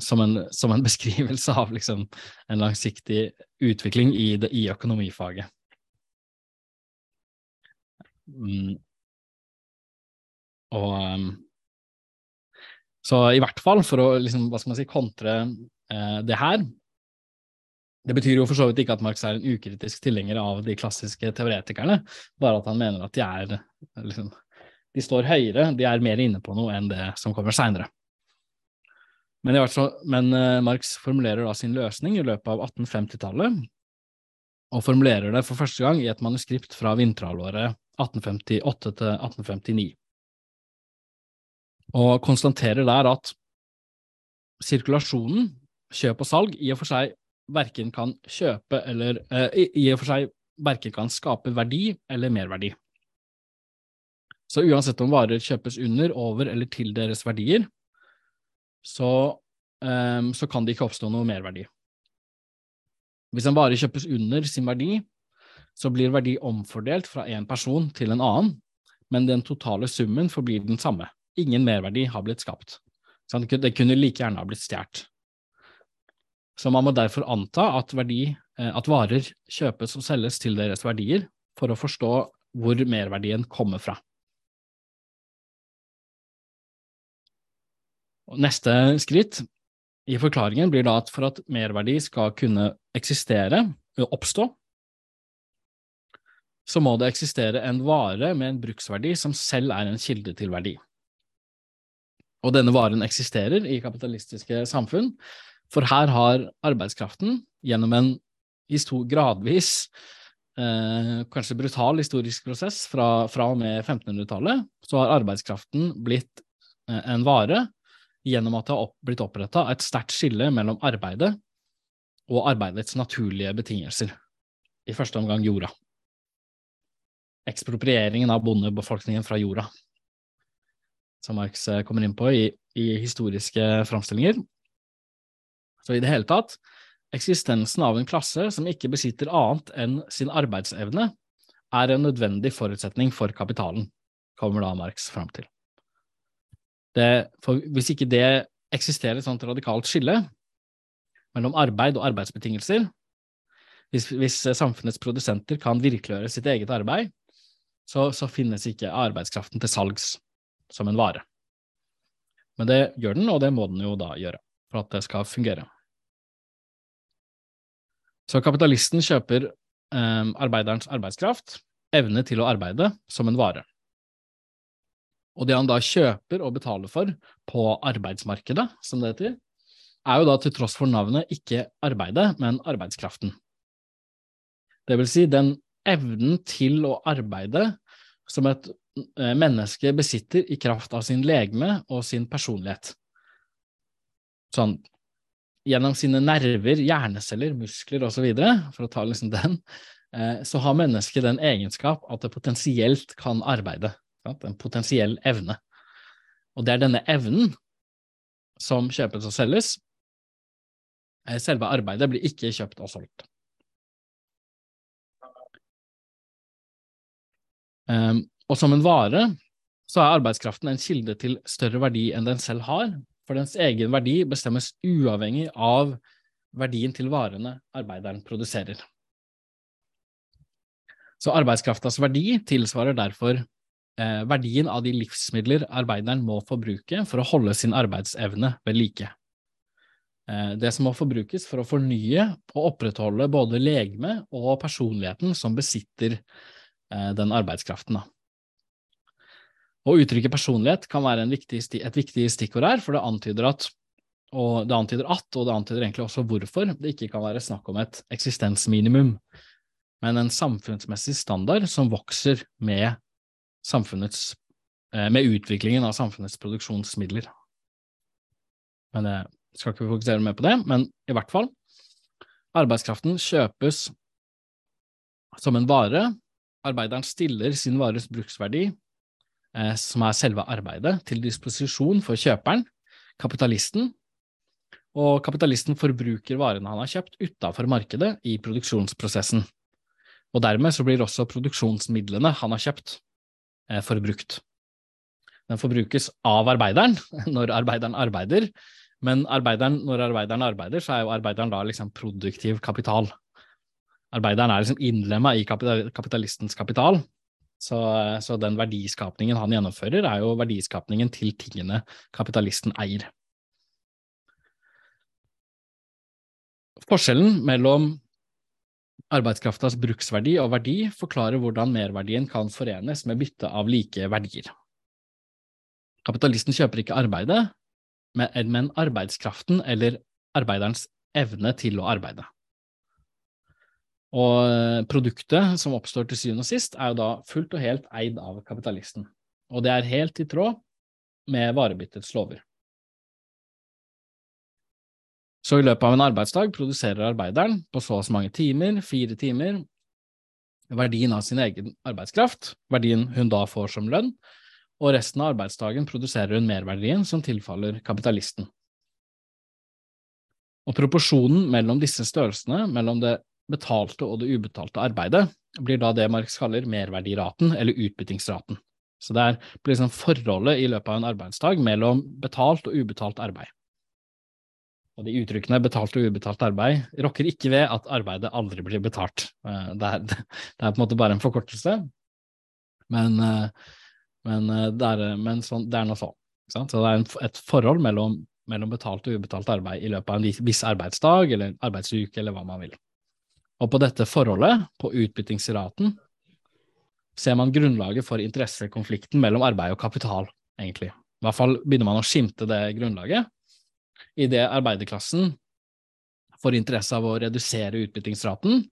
Som en, som, en, [LAUGHS] beskrivelse av liksom, en langsiktig utvikling i, det, i økonomifaget. Mm. Og så i hvert fall, for å liksom, hva skal man si, kontre eh, det her Det betyr jo for så vidt ikke at Marx er en ukritisk tilhenger av de klassiske teoretikerne, bare at han mener at de er liksom, De står høyere, de er mer inne på noe enn det som kommer seinere. Men, men uh, Marx formulerer da sin løsning i løpet av 1850-tallet, og formulerer det for første gang i et manuskript fra vinterhalvåret 1858 til 1859 og konstaterer der at sirkulasjonen, kjøp og salg, i og for seg verken kan kjøpe eller eh, i og for seg verken kan skape verdi eller merverdi. Så uansett om varer kjøpes under, over eller til deres verdier, så, um, så kan det ikke oppstå noe merverdi. Hvis en vare kjøpes under sin verdi, så blir verdi omfordelt fra en person til en annen, men den totale summen forblir den samme ingen merverdi har blitt skapt. Det kunne like gjerne ha blitt stjålet. Så man må derfor anta at, verdi, eh, at varer kjøpes og selges til deres verdier, for å forstå hvor merverdien kommer fra. Neste skritt i forklaringen blir da at for at merverdi skal kunne eksistere, oppstå, så må det eksistere en vare med en bruksverdi som selv er en kilde til verdi. Og denne varen eksisterer i kapitalistiske samfunn, for her har arbeidskraften gjennom en gradvis, eh, kanskje brutal historisk prosess fra, fra og med 1500-tallet, så har arbeidskraften blitt eh, en vare gjennom at det har blitt oppretta et sterkt skille mellom arbeidet og arbeidets naturlige betingelser, i første omgang jorda. Eksproprieringen av bondebefolkningen fra jorda som Marx eh, kommer inn på i, i historiske framstillinger. Så i det hele tatt, eksistensen av en klasse som ikke besitter annet enn sin arbeidsevne, er en nødvendig forutsetning for kapitalen, kommer da Marx fram til. Det, hvis ikke det eksisterer et sånt radikalt skille mellom arbeid og arbeidsbetingelser, hvis, hvis samfunnets produsenter kan virkeliggjøre sitt eget arbeid, så, så finnes ikke arbeidskraften til salgs som en vare. Men det gjør den, og det må den jo da gjøre, for at det skal fungere. Så kapitalisten kjøper eh, arbeiderens arbeidskraft, evne til å arbeide, som en vare. Og det han da kjøper og betaler for på arbeidsmarkedet, som det heter, er jo da til tross for navnet ikke arbeidet, men arbeidskraften. Det vil si den evnen til å arbeide som et eh, menneske besitter i kraft av sin legeme og sin personlighet. Sånn gjennom sine nerver, hjerneceller, muskler osv., for å ta liksom den, eh, så har mennesket den egenskap at det potensielt kan arbeide. En potensiell evne. Og det er denne evnen som kjøpes og selges. Eh, selve arbeidet blir ikke kjøpt og solgt. Um, og som en vare så er arbeidskraften en kilde til større verdi enn den selv har, for dens egen verdi bestemmes uavhengig av verdien til varene arbeideren produserer. Så arbeidskraftas verdi tilsvarer derfor verdien av de livsmidler arbeideren må forbruke for å holde sin arbeidsevne ved like. Eh, det som må forbrukes for å fornye og opprettholde både legeme og personligheten som besitter eh, den arbeidskraften. Og uttrykket personlighet kan være viktig, et viktig stikkord her, for det antyder at og det antyder at, og det antyder egentlig også hvorfor, det ikke kan være snakk om et eksistensminimum, men en samfunnsmessig standard som vokser med, eh, med utviklingen av samfunnets produksjonsmidler. Men jeg skal ikke fokusere mer på det, men i hvert fall, arbeidskraften kjøpes som en vare, arbeideren stiller sin vares bruksverdi Eh, som er selve arbeidet, til disposisjon for kjøperen, kapitalisten, og kapitalisten forbruker varene han har kjøpt utafor markedet i produksjonsprosessen. Og dermed så blir også produksjonsmidlene han har kjøpt, eh, forbrukt. Den forbrukes av arbeideren [LAUGHS] når arbeideren arbeider, men arbeideren, når arbeideren arbeider, så er jo arbeideren da liksom produktiv kapital. Arbeideren er liksom innlemma i kapitalistens kapital, så, så, den verdiskapningen han gjennomfører, er jo verdiskapningen til tingene kapitalisten eier. Forskjellen mellom arbeidskraftas bruksverdi og verdi forklarer hvordan merverdien kan forenes med bytte av like verdier. Kapitalisten kjøper ikke arbeidet, men arbeidskraften eller arbeiderens evne til å arbeide. Og eh, produktet som oppstår til syvende og sist, er jo da fullt og helt eid av kapitalisten. Og det er helt i tråd med varebyttets lover. Så i løpet av en arbeidsdag produserer arbeideren på så og så mange timer, fire timer, verdien av sin egen arbeidskraft, verdien hun da får som lønn, og resten av arbeidsdagen produserer hun merverdien som tilfaller kapitalisten. Og proporsjonen mellom disse størrelsene, mellom det betalte og det ubetalte arbeidet blir da det Marx kaller merverdiraten, eller utbyttingsraten. Så det blir liksom forholdet i løpet av en arbeidsdag mellom betalt og ubetalt arbeid. Og de uttrykkene betalt og ubetalt arbeid rokker ikke ved at arbeidet aldri blir betalt. Eh, det er, [LAUGHS] det er på en måte bare en forkortelse, men, eh, men, eh, det, er, men sånn, er noe sånn. Så det er et forhold mellom, mellom betalt og ubetalt arbeid i løpet av en viss arbeidsdag eller arbeidsuke, eller hva man vil. Og på dette forholdet, på utbyttingsraten, ser man grunnlaget for interessekonflikten mellom arbeid og kapital, egentlig. I hvert fall begynner man å skimte det grunnlaget, idet arbeiderklassen får interesse av å redusere utbyttingsraten,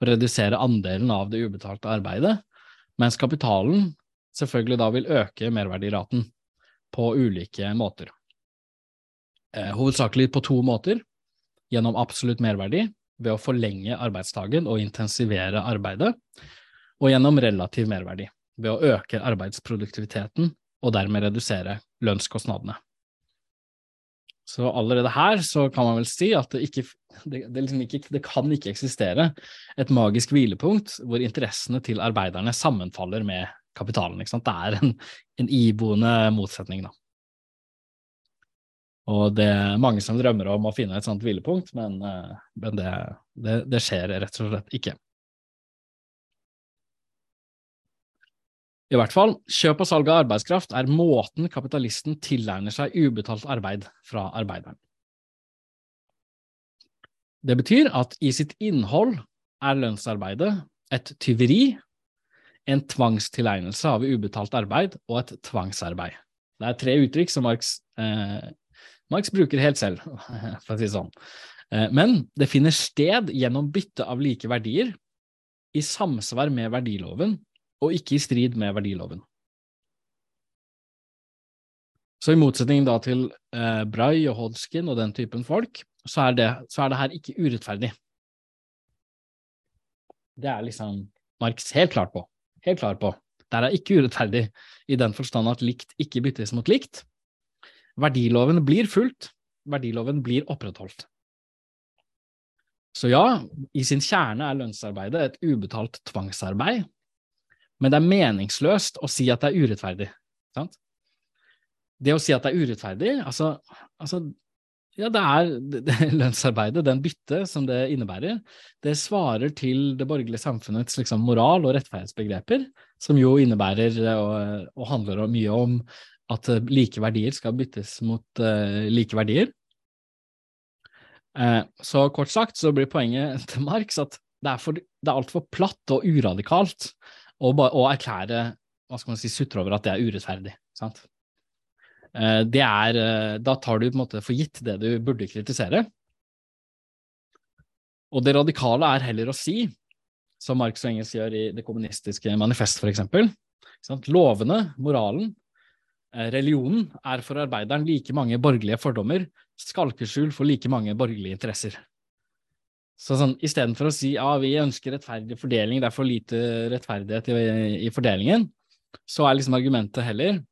og redusere andelen av det ubetalte arbeidet, mens kapitalen selvfølgelig da vil øke merverdiraten på ulike måter. Eh, hovedsakelig på to måter, gjennom absolutt merverdi ved å forlenge arbeidsdagen og intensivere arbeidet, og gjennom relativ merverdi, ved å øke arbeidsproduktiviteten og dermed redusere lønnskostnadene. Så allerede her så kan man vel si at det, ikke, det, det, liksom ikke, det kan ikke eksistere et magisk hvilepunkt hvor interessene til arbeiderne sammenfaller med kapitalen. Det er en, en iboende motsetning, da. Og det er mange som drømmer om å finne et sånt hvilepunkt, men, eh, men det, det, skjer rett og slett ikke. I hvert fall, kjøp og salg av arbeidskraft er måten kapitalisten tilegner seg ubetalt arbeid fra arbeideren. Det betyr at i sitt innhold er lønnsarbeidet et tyveri, en tvangstilegnelse av ubetalt arbeid og et tvangsarbeid. Det er tre uttrykk som Marx, eh, Marx bruker helt selv, [LAUGHS] for å si det sånn. Eh, men det finner sted gjennom bytte av like verdier, i samsvar med verdiloven, og ikke i strid med verdiloven. Så i motsetning da til eh, Bray og Hodskin og den typen folk, så er, det, så er det her ikke urettferdig. Det er liksom Marx helt klart på. Helt klar på. Det er ikke urettferdig i den forstand at likt ikke byttes mot likt. Verdiloven blir fulgt, verdiloven blir opprettholdt. Så ja, i sin kjerne er lønnsarbeidet et ubetalt tvangsarbeid, men det er meningsløst å si at det er urettferdig. Sant? Det å si at det er urettferdig, altså, altså ja, det er det, [LAUGHS] lønnsarbeidet, den bytte som det innebærer, det svarer til det borgerlige samfunnets liksom, moral- og rettferdighetsbegreper, som jo innebærer og, og handler mye om at like verdier skal byttes mot uh, like verdier. Uh, så kort sagt så blir poenget [LAUGHS] til Marx at det er, for, det er altfor platt og uradikalt å, og erklære hva skal man si, sutre over at det er urettferdig. sant? Eh, det er eh, Da tar du på en måte for gitt det du burde kritisere. Og det radikale er heller å si, som Marx og Engels gjør i Det kommunistiske manifest, eksempel, lovene, moralen, eh, religionen er for arbeideren like mange borgerlige fordommer, skalkeskjul for like mange borgerlige interesser. Så sånn, Istedenfor å si ja, vi ønsker rettferdig fordeling, det er for lite rettferdighet i, i fordelingen, så er liksom argumentet heller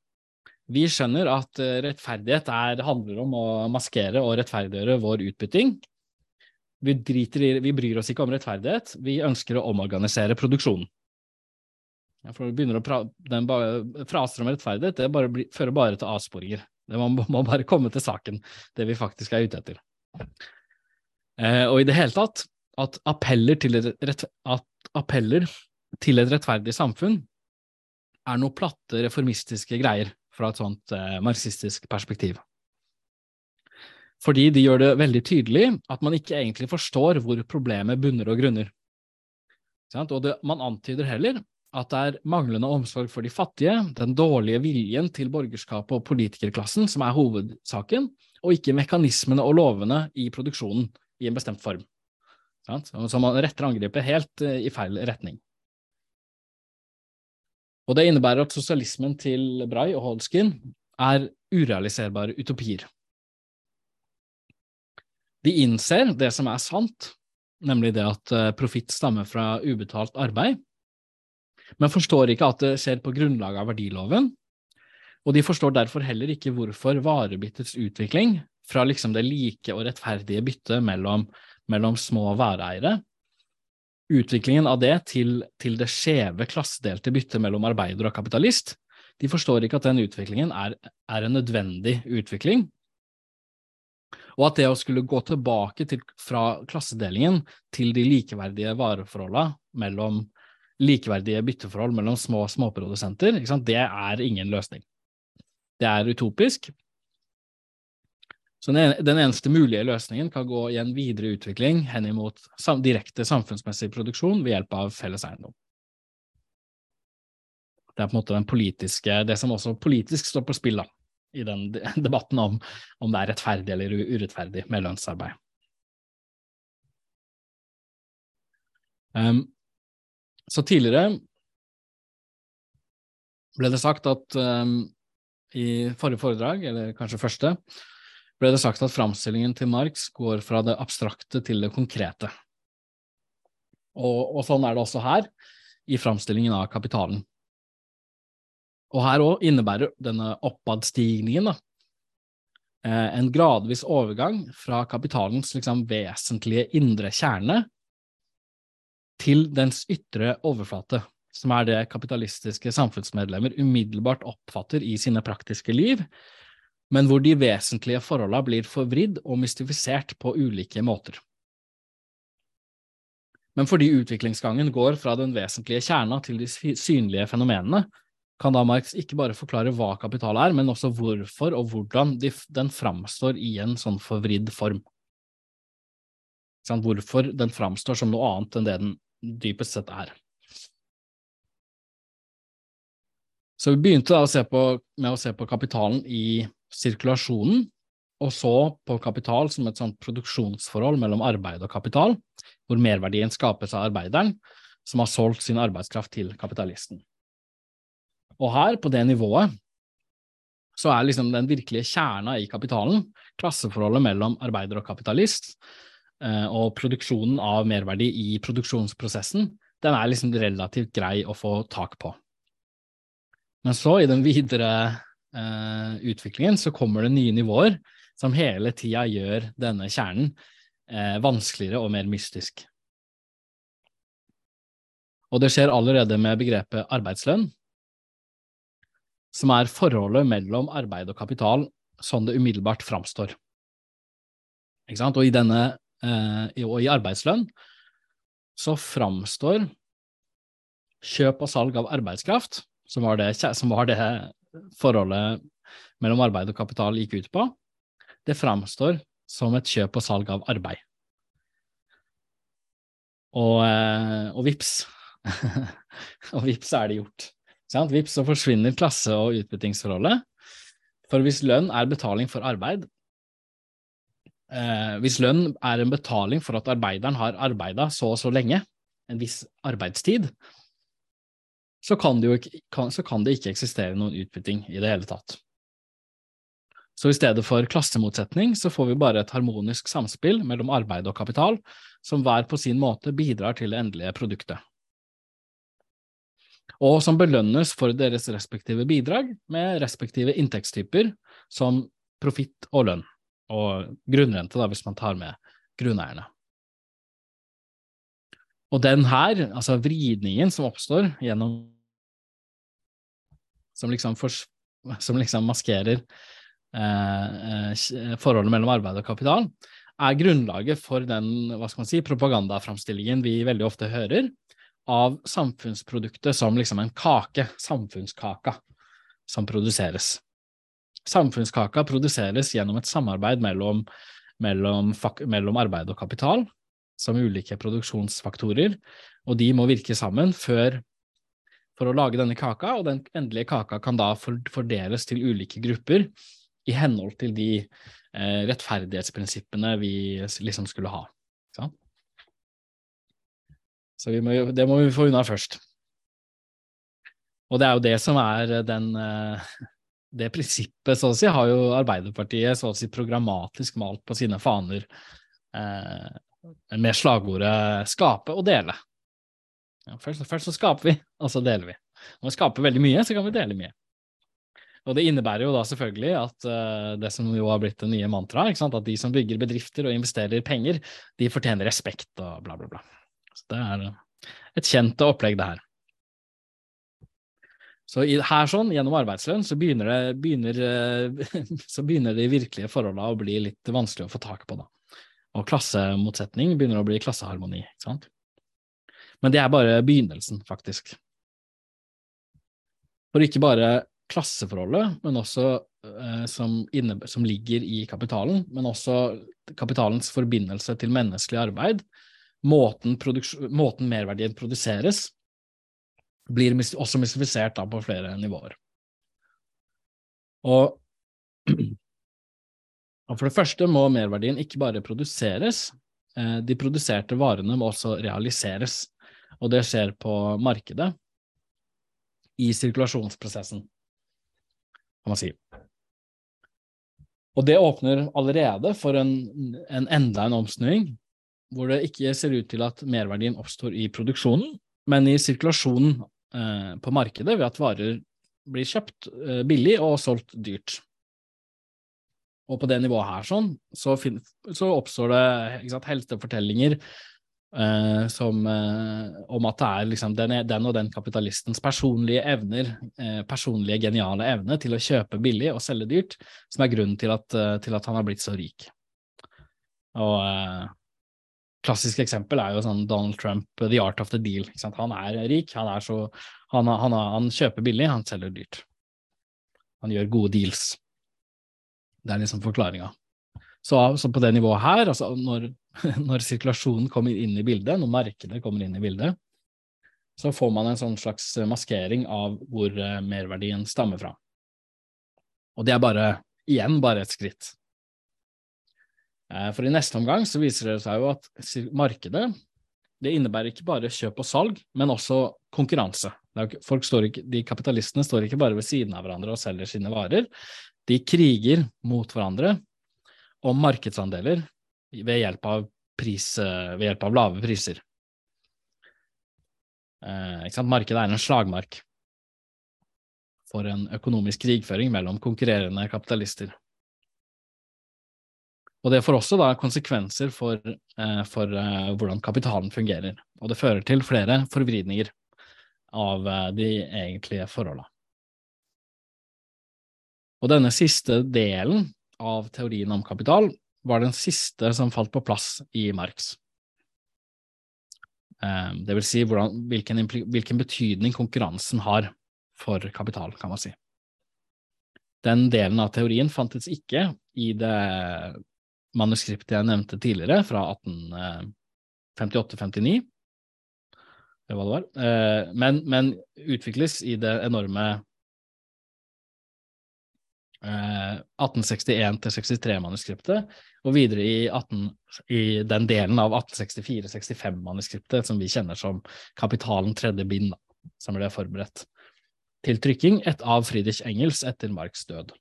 vi skjønner at eh, rettferdighet er, handler om å maskere og rettferdiggjøre vår utbytting. Vi, i, vi, bryr oss ikke om rettferdighet, vi ønsker å omorganisere produksjonen. For begynner å pra, den Fraser om rettferdighet det bare bli, fører bare til avsporinger. Må, må, bare komme til saken, det vi faktisk er ute etter. Eh, og i det hele tatt, at appeller til et, rett, appeller til et rettferdig samfunn er noe platte reformistiske greier fra et sånt eh, marxistisk perspektiv. Fordi de gjør det veldig tydelig at man ikke egentlig forstår hvor problemet bunner og grunner. Og det, man antyder heller at det er manglende omsorg for de fattige, den dårlige viljen til borgerskapet og politikerklassen som er hovedsaken, og ikke mekanismene og lovene i produksjonen i en bestemt form. Så man retter angrepet helt eh, i feil retning. Og det innebærer at sosialismen til Bray og Holskin er urealiserbare utopier. De innser det som er sant, nemlig det at eh, profitt stammer fra ubetalt arbeid, men forstår ikke at det skjer på grunnlag av verdiloven, og de forstår derfor heller ikke hvorfor varebyttets utvikling fra liksom det like og rettferdige byttet mellom, mellom små vareeiere utviklingen av det til, til det skjeve, klassedelte byttet mellom arbeider og kapitalist, de forstår ikke at den utviklingen er, er, en nødvendig utvikling, og at det å skulle gå tilbake til, fra klassedelingen til de likeverdige vareforholdene mellom likeverdige bytteforhold mellom små småprodusenter, det er ingen løsning. Det er utopisk, så den eneste mulige løsningen kan gå i en videre utvikling henimot direkte samfunnsmessig produksjon ved hjelp av felles eiendom. Det er på en måte den politiske, det som også politisk står på spill da, i den [LAUGHS] debatten om om det er rettferdig eller urettferdig med lønnsarbeid. Um, så tidligere ble det sagt at um, i forrige foredrag, eller kanskje første, ble det sagt at framstillingen til Marx går fra det abstrakte til det konkrete. Og, og sånn er det også her, i framstillingen av kapitalen. Og her òg innebærer denne oppadstigningen da, eh, en gradvis overgang fra kapitalens liksom, vesentlige indre kjerne til dens ytre overflate, som er det kapitalistiske samfunnsmedlemmer umiddelbart oppfatter i sine praktiske liv, men hvor de vesentlige forholdene blir forvridd og mystifisert på ulike måter. Men fordi utviklingsgangen går fra den vesentlige kjerna til de synlige fenomenene, kan da Marx ikke bare forklare hva kapital er, men også hvorfor og hvordan den framstår i en sånn forvridd form. Hvorfor den framstår som noe annet enn det den dypest sett er. Så vi begynte da å på, med å se på kapitalen i sirkulasjonen, og så på kapital som et sånt produksjonsforhold mellom arbeid og kapital, hvor merverdien skapes av arbeideren som har solgt sin arbeidskraft til kapitalisten. Og her, på det nivået, så er liksom den virkelige kjerna i kapitalen klasseforholdet mellom arbeider og kapitalist, eh, og produksjonen av merverdi i produksjonsprosessen, den er liksom relativt grei å få tak på. Men så, i den videre eh, utviklingen, så kommer det nye nivåer som hele tida gjør denne kjernen eh, vanskeligere og mer mystisk. Og det skjer allerede med begrepet arbeidslønn, som er forholdet mellom arbeid og kapital sånn det umiddelbart framstår. Og i, denne, eh, og i arbeidslønn så framstår kjøp og salg av arbeidskraft som var, det, som var det forholdet mellom arbeid og kapital gikk ut på, det framstår som et kjøp og salg av arbeid. Og, eh, og vips, [LAUGHS] og vips er det gjort. Sant? Vips, så forsvinner klasse- og utbyttingsforholdet. For hvis lønn er betaling for arbeid, eh, hvis lønn er en betaling for at arbeideren har arbeida så og så lenge, en viss arbeidstid, så kan, det ikke, kan, så kan det ikke eksistere noen utbytting i det hele tatt. Så i stedet for klassemotsetning, så får vi bare et harmonisk samspill mellom arbeid og kapital, som hver på sin måte bidrar til det endelige produktet. Og som belønnes for deres respektive bidrag med respektive inntektstyper, som profitt og lønn, og grunnrente, da, hvis man tar med grunneierne. Og den her, altså vridningen som oppstår gjennom Som liksom, for, som liksom maskerer eh, eh, forholdet mellom arbeid og kapital, er grunnlaget for den hva skal man si, propagandaframstillingen vi veldig ofte hører av samfunnsproduktet som liksom en kake, samfunnskaka, som produseres. Samfunnskaka produseres gjennom et samarbeid mellom, mellom, mellom arbeid og kapital, som ulike produksjonsfaktorer, og de må virke sammen før for å lage denne kaka, og den endelige kaka kan da fordeles til ulike grupper i henhold til de eh, rettferdighetsprinsippene vi liksom skulle ha. Så, Så må, det må vi få unna først. Og det er jo det som er den eh, Det prinsippet, så å si, har jo Arbeiderpartiet så å si programmatisk malt på sine faner eh, med slagordet 'skape og dele'. Ja, først, først, så skaper vi, og så deler vi. Når vi skaper veldig mye, så kan vi dele mye. Og Det innebærer jo da selvfølgelig at uh, det som jo har blitt det nye mantraet, at de som bygger bedrifter og investerer penger, de fortjener respekt og bla, bla, bla. Så Det er uh, et kjent opplegg, det her. Så her sånn, gjennom arbeidslønn, så begynner, det, begynner, uh, [LAUGHS] så begynner de virkelige forholdene å bli litt vanskelig å få tak på. da. Og klassemotsetning begynner å bli klasseharmoni. ikke sant? Men det er bare begynnelsen, faktisk. For ikke bare klasseforholdet, men også eh, som, inne, som, ligger i kapitalen, men også kapitalens forbindelse til menneskelig arbeid, måten, måten merverdien produseres, blir også mystifisert på flere nivåer. Og og For det første må merverdien ikke bare produseres, eh, de produserte varene må også realiseres, og det skjer på markedet, i sirkulasjonsprosessen, kan man si. Og det åpner allerede for en, en enda en omsnuing, hvor det ikke ser ut til at merverdien oppstår i produksjonen, men i sirkulasjonen eh, på markedet ved at varer blir kjøpt eh, billig og solgt dyrt. Og på det nivået her sånn, så, så oppstår det sant, helsefortellinger eh, som, eh, om at det er liksom den, den, og den kapitalistens personlige evner, eh, personlige geniale evne til å kjøpe billig og selge dyrt, som er grunnen til at, eh, til at han har blitt så rik. Og eh, klassisk eksempel er jo sånn Donald Trump, the art of the deal. Han er rik, han, er så, han, han, han kjøper billig, han selger dyrt. Han gjør gode deals. Det er liksom forklaringa. Så, så, på det nivået her, altså når [LAUGHS] når sirkulasjonen kommer inn i bildet, når markedet kommer inn i bildet, så får man en sånn slags maskering av hvor eh, merverdien stammer fra. Og det er bare, igjen, bare et skritt. Eh, for i neste omgang så viser det seg jo at markedet det innebærer ikke bare kjøp og salg, men også konkurranse. Folk står ikke, de kapitalistene står ikke bare ved siden av hverandre og selger sine varer, de kriger mot hverandre om markedsandeler ved hjelp av, pris, eh, ved hjelp av lave priser. Eh, Markedet er en slagmark for en økonomisk krigføring mellom konkurrerende kapitalister. Og det får også da konsekvenser for, eh, for eh, hvordan kapitalen fungerer, og det fører til flere forvridninger av eh, de egentlige forholdene. Og denne siste delen av teorien om kapital var den siste som falt på plass i Marx. Eh, det vil si hvordan, hvilken, hvilken betydning konkurransen har for kapital, kan man si. Den delen av teorien fantes ikke i det manuskriptet jeg nevnte tidligere, fra 1858-59, eller hva det var, eh, men, men, utvikles i det enorme 1861-63-manuskriptet, eh, og videre i, 18, i, den delen av 1864-65-manuskriptet som vi kjenner som Kapitalen tredje bind, som ble forberedt til trykking et av Friedrich Engels etter Marks død.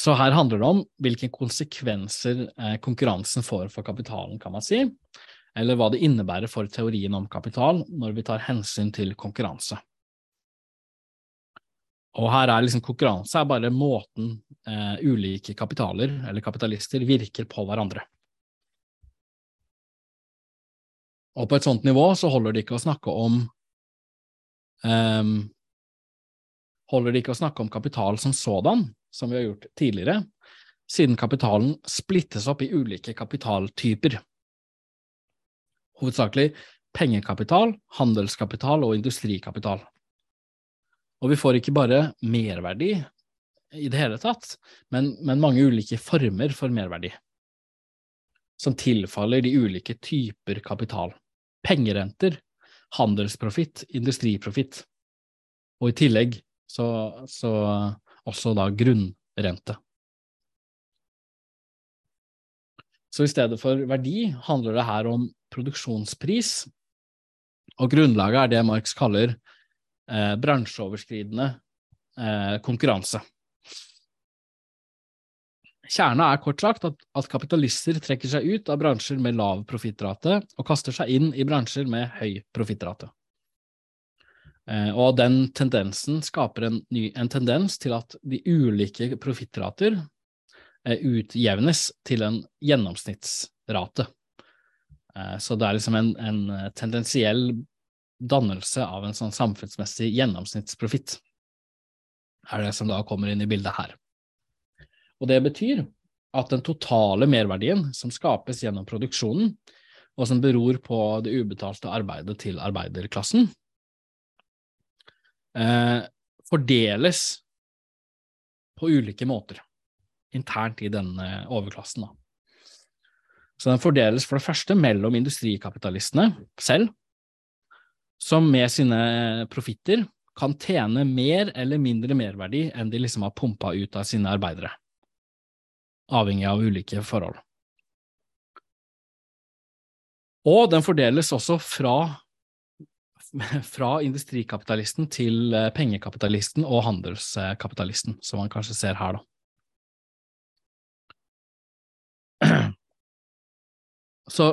Så her handler det om hvilke konsekvenser eh, konkurransen får for kapitalen, kan man si, eller hva det innebærer for teorien om kapital når vi tar hensyn til konkurranse. Og her er liksom konkurranse er bare måten eh, ulike kapitaler, eller kapitalister, virker på hverandre. Og på et sånt nivå så holder det ikke å snakke om um, Holder det ikke å snakke om kapital som sådan, som vi har gjort tidligere, siden kapitalen splittes opp i ulike kapitaltyper. Hovedsakelig pengekapital, handelskapital og industrikapital. Og vi får ikke bare merverdi i det hele tatt, men, men mange ulike former for merverdi som tilfaller de ulike typer kapital. Pengerenter, handelsprofitt, industriprofitt, og i tillegg så, så også da grunnrente. Så i stedet for verdi handler det her om produksjonspris, og grunnlaget er det Marx kaller eh, bransjeoverskridende eh, konkurranse. Kjerna er kort sagt at, at, kapitalister trekker seg ut av bransjer med lav profittrate og kaster seg inn i bransjer med høy profittrate. Eh, og den tendensen skaper en, ny, en tendens til at de ulike profittrater eh, utjevnes til en gjennomsnittsrate. Eh, så det er liksom en, en tendensiell dannelse av en sånn samfunnsmessig gjennomsnittsprofitt, er det som da kommer inn i bildet her. Og det betyr at den totale merverdien som skapes gjennom produksjonen, og som beror på det ubetalte arbeidet til arbeiderklassen, eh, fordeles på ulike måter internt i denne overklassen. Da. Så den fordeles for det første mellom industrikapitalistene selv, som med sine profitter kan tjene mer eller mindre merverdi enn de liksom har pumpa ut av sine arbeidere, avhengig av ulike forhold. Og den fordeles også fra fra industrikapitalisten til eh, pengekapitalisten og handelskapitalisten, som man kanskje ser her, da. [CLEARS THROAT] Så,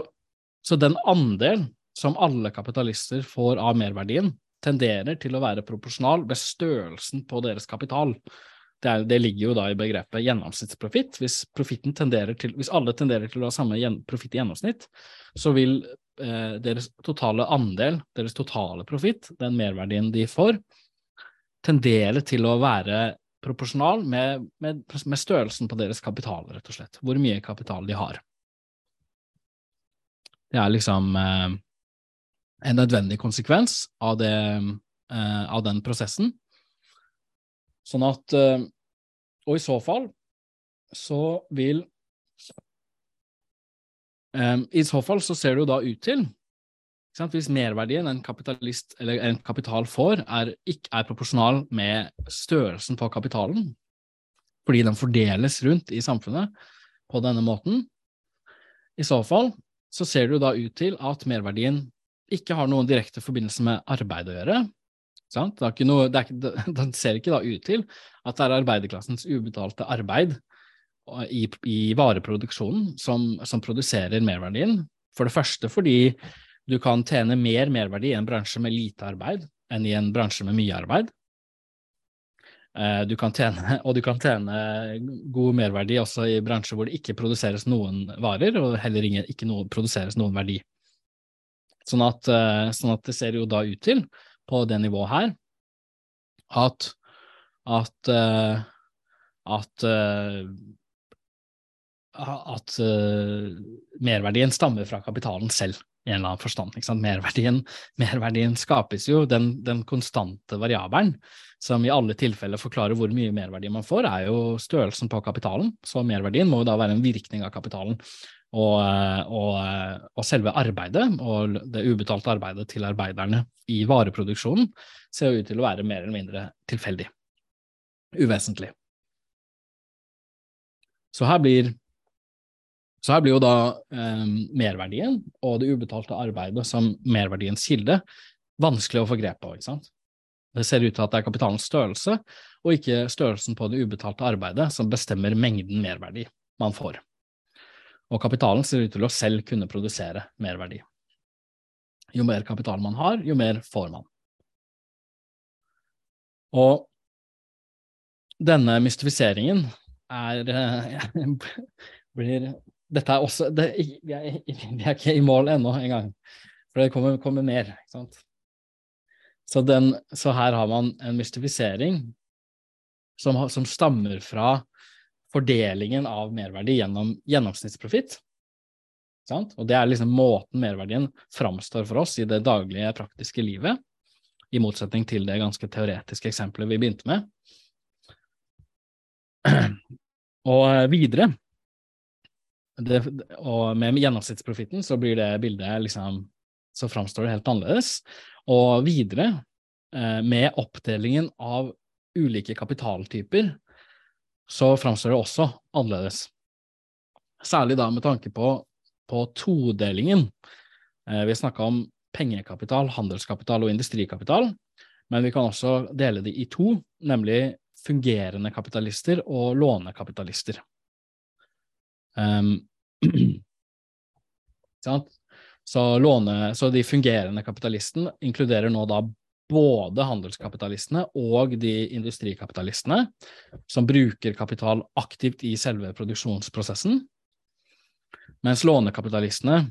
så den andel som alle kapitalister får av merverdien, tenderer til å være proporsjonal ved størrelsen på deres kapital. Det, er, det, ligger jo da i begrepet gjennomsnittsprofitt. Hvis, hvis alle tenderer til å ha samme profitt i gjennomsnitt, så vil eh, deres totale andel, deres totale profitt, den merverdien de får, tendere til å være proporsjonal med, med, med, størrelsen på deres kapital, rett og slett. Hvor mye kapital de har. Det er liksom eh, en nødvendig konsekvens av, det, eh, av den prosessen. Sånn at eh, Og i så fall så vil Um, I så fall så ser det jo da ut til hvis merverdien en en kapital får, er, ikke er proporsjonal med størrelsen på kapitalen, fordi den fordeles rundt i samfunnet på denne måten, i så fall så ser det jo da ut til at merverdien ikke har noen direkte forbindelse med arbeid å gjøre. Sant? Det, noe, det, ikke, [LAUGHS] det, ser ikke da ut til at det er arbeiderklassens ubetalte arbeid i, i vareproduksjonen som, som produserer merverdien. For det første fordi du kan tjene mer merverdi i en bransje med lite arbeid enn i en bransje med mye arbeid. Eh, du kan tjene, [LAUGHS] og du kan tjene god merverdi også i bransjer hvor det ikke produseres noen varer, og heller ikke noe, produseres noen verdi. Sånn at, eh, sånn at, det ser jo da ut til, på det nivået her, at at, uh, at, uh, at merverdien stammer fra kapitalen selv i en eller annen forstand. Merverdien, [LAUGHS] merverdien, skapes jo, den, den, konstante variabelen som i alle tilfeller forklarer hvor mye merverdi man får, er jo størrelsen på kapitalen. Så merverdien må jo da være en virkning av kapitalen. Og, og, og selve arbeidet, og det ubetalte arbeidet til arbeiderne i vareproduksjonen, ser ut til å være mer eller mindre tilfeldig. Uvesentlig. Så her blir så her blir jo da eh, merverdien og det ubetalte arbeidet som merverdiens kilde vanskelig å få grep på. ikke sant? Det ser ut til at det er kapitalens størrelse, og ikke størrelsen på det ubetalte arbeidet, som bestemmer mengden merverdi man får. Og kapitalen ser ut til å selv kunne produsere mer verdi. Jo mer kapital man har, jo mer får man. Og denne mystifiseringen er, [LAUGHS] blir dette er også det, vi, er, vi, er, ikke i mål ennå engang, for det kommer, kommer mer. ikke sant? Så, den, så, her har man en mystifisering som, som, stammer fra fordelingen av merverdi gjennom gjennomsnittsprofitt. Og det er liksom måten merverdien framstår for oss i det daglige, praktiske livet, i motsetning til det ganske teoretiske eksempelet vi begynte med. [CLEARS THROAT] Og videre det, og med gjennomsnittsprofitten så blir det bildet liksom Så framstår det helt annerledes. Og videre, eh, med oppdelingen av ulike kapitaltyper, så framstår det også annerledes. Særlig da med tanke på, på todelingen. Eh, vi snakka om pengekapital, handelskapital og industrikapital, men vi kan også dele det i to, nemlig fungerende kapitalister og lånekapitalister. [CLEARS THROAT] Um, så, låne, så de fungerende kapitalisten inkluderer nå da både handelskapitalistene og de industrikapitalistene som bruker kapital aktivt i selve produksjonsprosessen, mens lånekapitalistene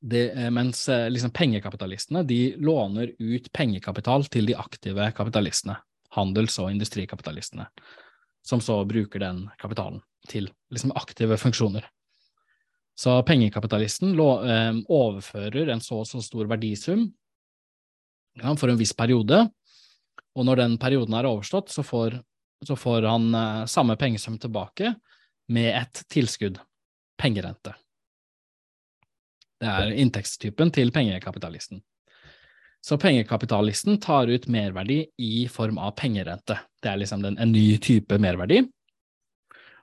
det, mens eh, liksom pengekapitalistene de låner ut pengekapital til de aktive kapitalistene, handels- og industrikapitalistene, som så bruker den kapitalen til liksom aktive funksjoner. Så pengekapitalisten eh, overfører en så og så stor verdisum ja, for en viss periode, og når den perioden er overstått, så får, så får han eh, samme pengesum tilbake med et tilskudd, pengerente. Det er inntektstypen til pengekapitalisten. Så pengekapitalisten tar ut merverdi i form av pengerente. Det er liksom den, en ny type merverdi.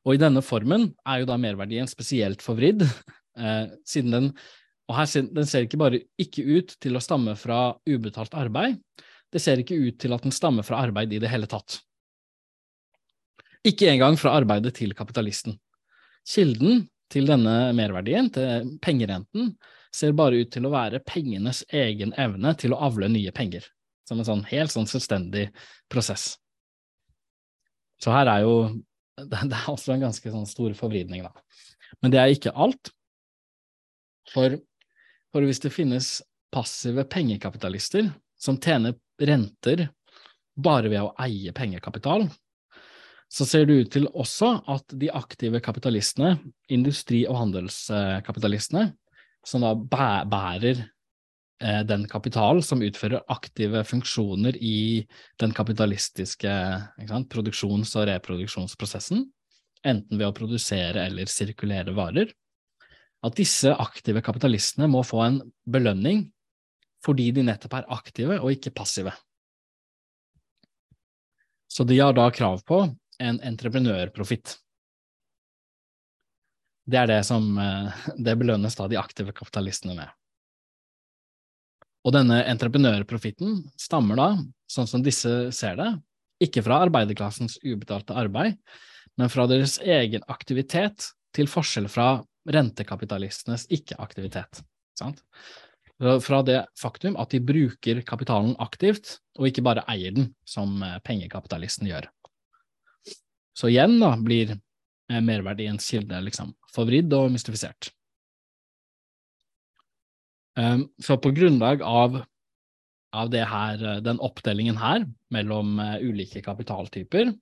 Og i denne formen er jo da merverdien spesielt forvridd, eh, siden den og her, den ser ikke bare ikke ut til å stamme fra ubetalt arbeid, det ser ikke ut til at den stammer fra arbeid i det hele tatt. Ikke engang fra arbeidet til kapitalisten. Kilden til denne merverdien, til pengerenten, ser bare ut til å være pengenes egen evne til å avle nye penger, som en sånn helt sånn selvstendig prosess. Så her er jo [LAUGHS] det, er også en ganske sånn stor forvridning, da. Men det er ikke alt. For, for hvis det finnes passive pengekapitalister som tjener renter bare ved å eie pengekapital, så ser det ut til også at de aktive kapitalistene, industri- og handelskapitalistene, som da bærer Eh, den kapital som utfører aktive funksjoner i den kapitalistiske sant, produksjons- og reproduksjonsprosessen, enten ved å produsere eller sirkulere varer. At disse aktive kapitalistene må få en belønning fordi de nettopp er aktive og ikke passive. Så de har da krav på en entreprenørprofitt. Det er det som eh, det belønnes da de aktive kapitalistene med. Og denne entreprenørprofitten stammer da, sånn som disse ser det, ikke fra arbeiderklassens ubetalte arbeid, men fra deres egen aktivitet, til forskjell fra rentekapitalistenes ikke-aktivitet. Fra det faktum at de bruker kapitalen aktivt, og ikke bare eier den, som eh, pengekapitalisten gjør. Så igjen da blir eh, merverdiens kilde liksom forvridd og mystifisert. Um, så på grunnlag av, av her, eh, den oppdelingen her mellom ulike kapitaltyper,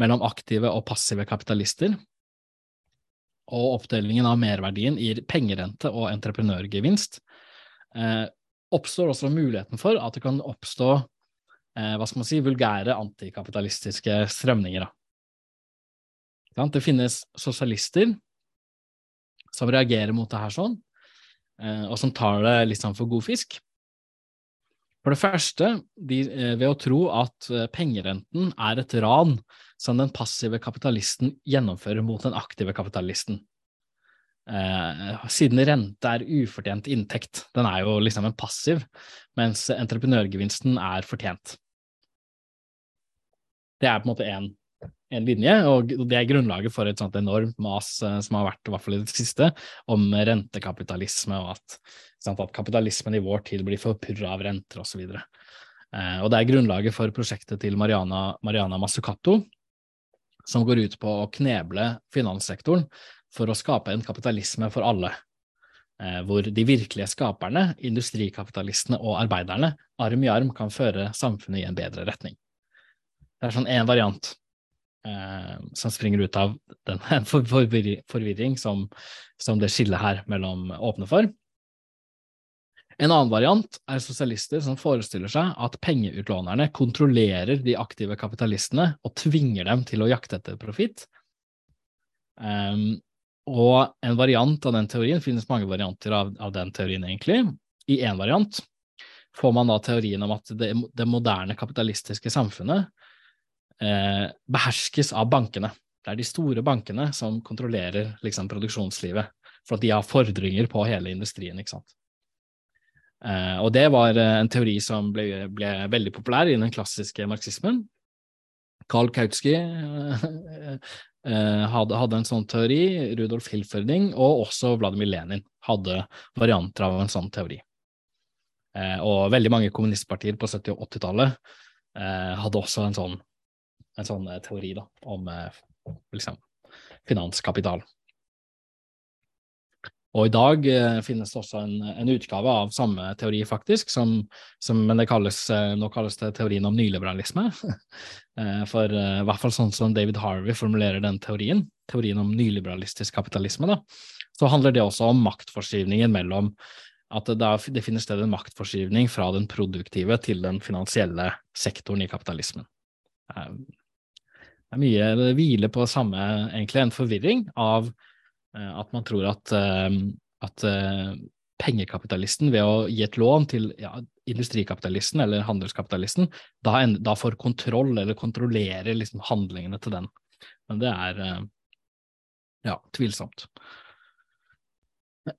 mellom aktive og passive kapitalister, og oppdelingen av merverdien i pengerente og entreprenørgevinst, eh, oppstår også muligheten for at det kan oppstå eh, hva skal man si, vulgære antikapitalistiske strømninger. Det finnes sosialister som reagerer mot det her sånn, Eh, og som tar det litt sånn for god fisk. For det første, de, eh, ved å tro at eh, pengerenten er et ran som den passive kapitalisten gjennomfører mot den aktive kapitalisten. Eh, siden rente er ufortjent inntekt, den er jo liksom en passiv, mens entreprenørgevinsten er fortjent. Det er på en måte én en linje, og det er grunnlaget for et sånt enormt mas eh, som har vært, i hvert fall i det siste, om rentekapitalisme, og at, sant, at kapitalismen i vår tid blir forpurra av renter osv. Og, eh, og det er grunnlaget for prosjektet til Mariana, Mariana Mazzucato, som går ut på å kneble finanssektoren for å skape en kapitalisme for alle. Eh, hvor de virkelige skaperne, industrikapitalistene og arbeiderne, arm i arm kan føre samfunnet i en bedre retning. Det er sånn én variant eh, som springer ut av den for, forvirring som, som, det skillet her mellom åpner for. En annen variant er sosialister som forestiller seg at pengeutlånerne kontrollerer de aktive kapitalistene og tvinger dem til å jakte etter profitt. Um, og en variant av den teorien, finnes mange varianter av, av den teorien egentlig. I én variant får man da teorien om at det, det moderne kapitalistiske samfunnet beherskes av bankene. Det er de store bankene som kontrollerer liksom, produksjonslivet, for at de har fordringer på hele industrien. ikke sant? Eh, og det var eh, en teori som ble, ble, veldig populær i den klassiske marxismen. Karl Kautsky eh, [LAUGHS] eh, hadde, hadde, en sånn teori, Rudolf Hilferding og også Vladimir Lenin hadde varianter av en sånn teori. Eh, og veldig mange kommunistpartier på 70- og 80-tallet hadde også en sånn en sånn eh, teori da, om eh, liksom, finanskapital. Og i dag eh, finnes det også en, en, utgave av samme teori, faktisk, som, som, men det kalles, nå kalles det teorien om nyliberalisme. [LAUGHS] for i hvert fall sånn som David Harvey formulerer den teorien, teorien om nyliberalistisk kapitalisme, da, så handler det også om maktforskyvningen mellom at det, det finner sted en maktforskyvning fra den produktive til den finansielle sektoren i kapitalismen. Eh, er mye det hviler på samme, egentlig, en forvirring av uh, at man tror at, uh, at uh, pengekapitalisten ved å gi et lån til ja, industrikapitalisten eller handelskapitalisten, da, en, da får kontroll eller kontrollerer liksom handlingene til den. Men det er ja, tvilsomt.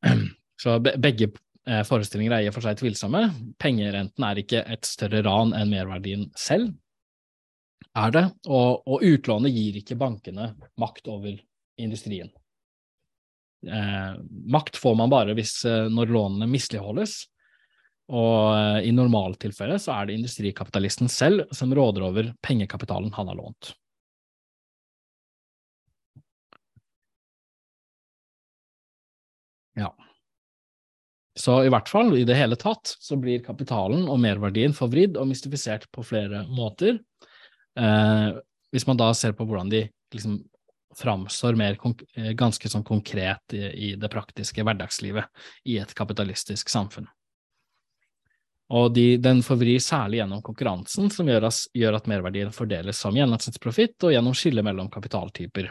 [CLEARS THROAT] Så begge forestillinger er i og for seg tvilsomme. Pengerenten er ikke et større ran enn merverdien selv er det, og, og utlånet gir ikke bankene makt over industrien. Eh, makt får man bare hvis eh, når lånene misligholdes, og eh, i normaltilfellet så er det industrikapitalisten selv som råder over pengekapitalen han har lånt. Ja. Så i hvert fall, i det hele tatt, så blir kapitalen og merverdien forvridd og mystifisert på flere måter. Eh, hvis man da ser på hvordan de liksom framstår mer eh, ganske sånn konkret i, i, det praktiske hverdagslivet i et kapitalistisk samfunn. Og de, den forvrir særlig gjennom konkurransen, som gjør, as, gjør at merverdien fordeles som gjennomsnittsprofitt, og gjennom skillet mellom kapitaltyper,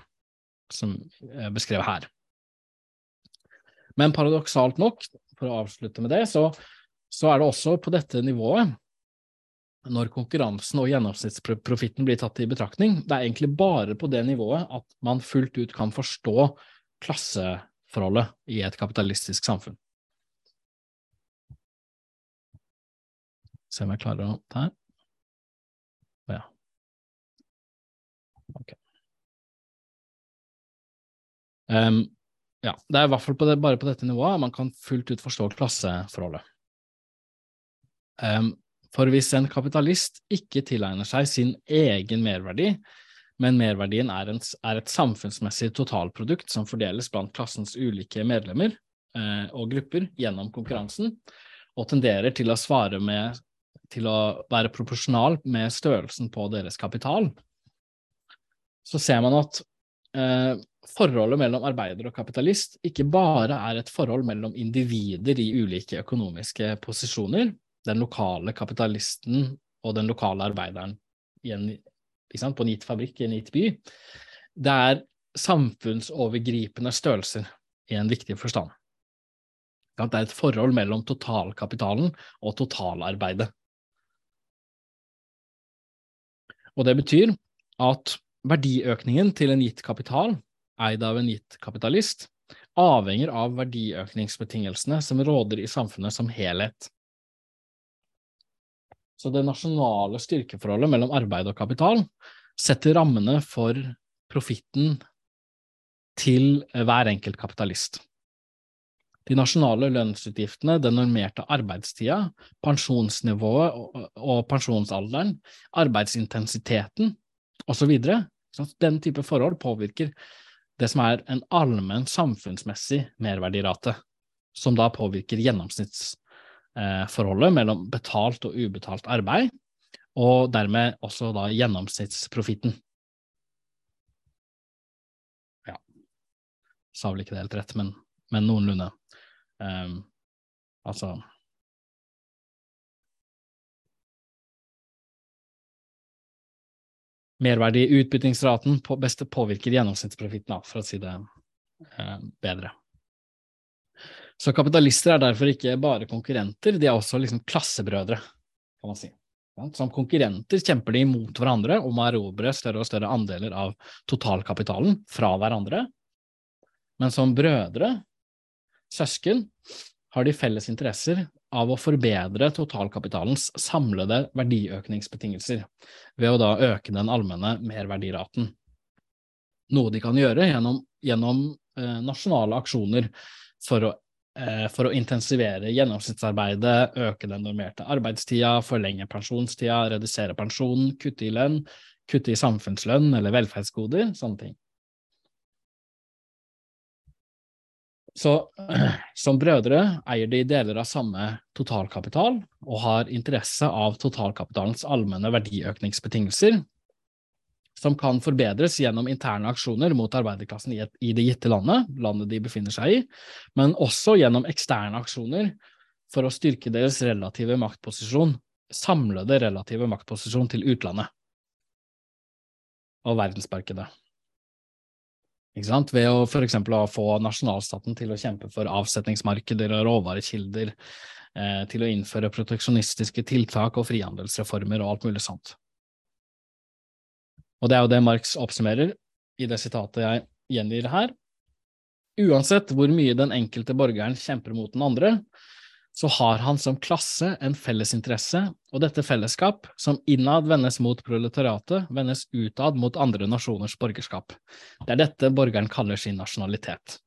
som er beskrevet her. Men paradoksalt nok, for å avslutte med det, så, så er det også på dette nivået når konkurransen og gjennomsnittsprofitten blir tatt i betraktning. Det er egentlig bare på det nivået at man fullt ut kan forstå klasseforholdet i et kapitalistisk samfunn. Se om jeg klarer å Der. Ja. Ok. Um, ja, det er i hvert fall på det, bare på dette nivået man kan fullt ut forstå klasseforholdet. Um, for hvis en kapitalist ikke tilegner seg sin egen merverdi, men merverdien er, en, er et samfunnsmessig totalprodukt som fordeles blant klassens ulike medlemmer eh, og grupper gjennom konkurransen, og tenderer til å svare med til å være proporsjonal med størrelsen på deres kapital, så ser man at eh, forholdet mellom arbeider og kapitalist ikke bare er et forhold mellom individer i ulike økonomiske posisjoner, den lokale kapitalisten og den lokale arbeideren en, på en gitt fabrikk i en gitt by. Det er samfunnsovergripende størrelser i en viktig forstand. Det er et forhold mellom totalkapitalen og totalarbeidet. Og det betyr at verdiøkningen til en gitt kapital, eid av en gitt kapitalist, avhenger av verdiøkningsbetingelsene som råder i samfunnet som helhet. Så det nasjonale styrkeforholdet mellom arbeid og kapital setter rammene for profitten til hver enkelt kapitalist. De nasjonale lønnsutgiftene, den normerte arbeidstida, pensjonsnivået og pensjonsalderen, arbeidsintensiteten osv. Den type forhold påvirker det som er en allmenn samfunnsmessig merverdirate, som da påvirker gjennomsnitts forholdet mellom betalt og ubetalt arbeid, og dermed også da gjennomsnittsprofitten. Ja, sa vel ikke det helt rett, men, men noenlunde. Um, altså Merverdi på beste påvirker gjennomsnittsprofitten, for å si det uh, bedre. Så kapitalister er derfor ikke bare konkurrenter, de er også liksom klassebrødre, kan man si. Som konkurrenter kjemper de mot hverandre om å erobre større og større andeler av totalkapitalen fra hverandre. Men som brødre, søsken, har de felles interesser av å forbedre totalkapitalens samlede verdiøkningsbetingelser, ved å da øke den allmenne merverdiraten. Noe de kan gjøre gjennom, gjennom eh, nasjonale aksjoner for å for å intensivere gjennomsnittsarbeidet, øke den normerte arbeidstida, forlenge pensjonstida, redusere pensjonen, kutte i lønn, kutte i samfunnslønn eller velferdsgoder, sånne ting. Så [CLEARS THROAT] som brødre eier de deler av samme totalkapital og har interesse av totalkapitalens allmenne verdiøkningsbetingelser, som kan forbedres gjennom interne aksjoner mot arbeiderklassen i, et, i, det gitte landet, landet de befinner seg i, men også gjennom eksterne aksjoner for å styrke deres relative maktposisjon, samlede relative maktposisjon til utlandet og verdensmarkedet. Ikke sant? Ved å f.eks. få nasjonalstaten til å kjempe for avsetningsmarkeder og råvarekilder, eh, til å innføre proteksjonistiske tiltak og frihandelsreformer og alt mulig sånt. Og det er jo det Marx oppsummerer i det sitatet jeg gjengir her. Uansett hvor mye den enkelte borgeren kjemper mot den andre, så har han som klasse en fellesinteresse, og dette fellesskap, som innad vendes mot proletariatet, vendes utad mot andre nasjoners borgerskap. Det er dette borgeren kaller sin nasjonalitet.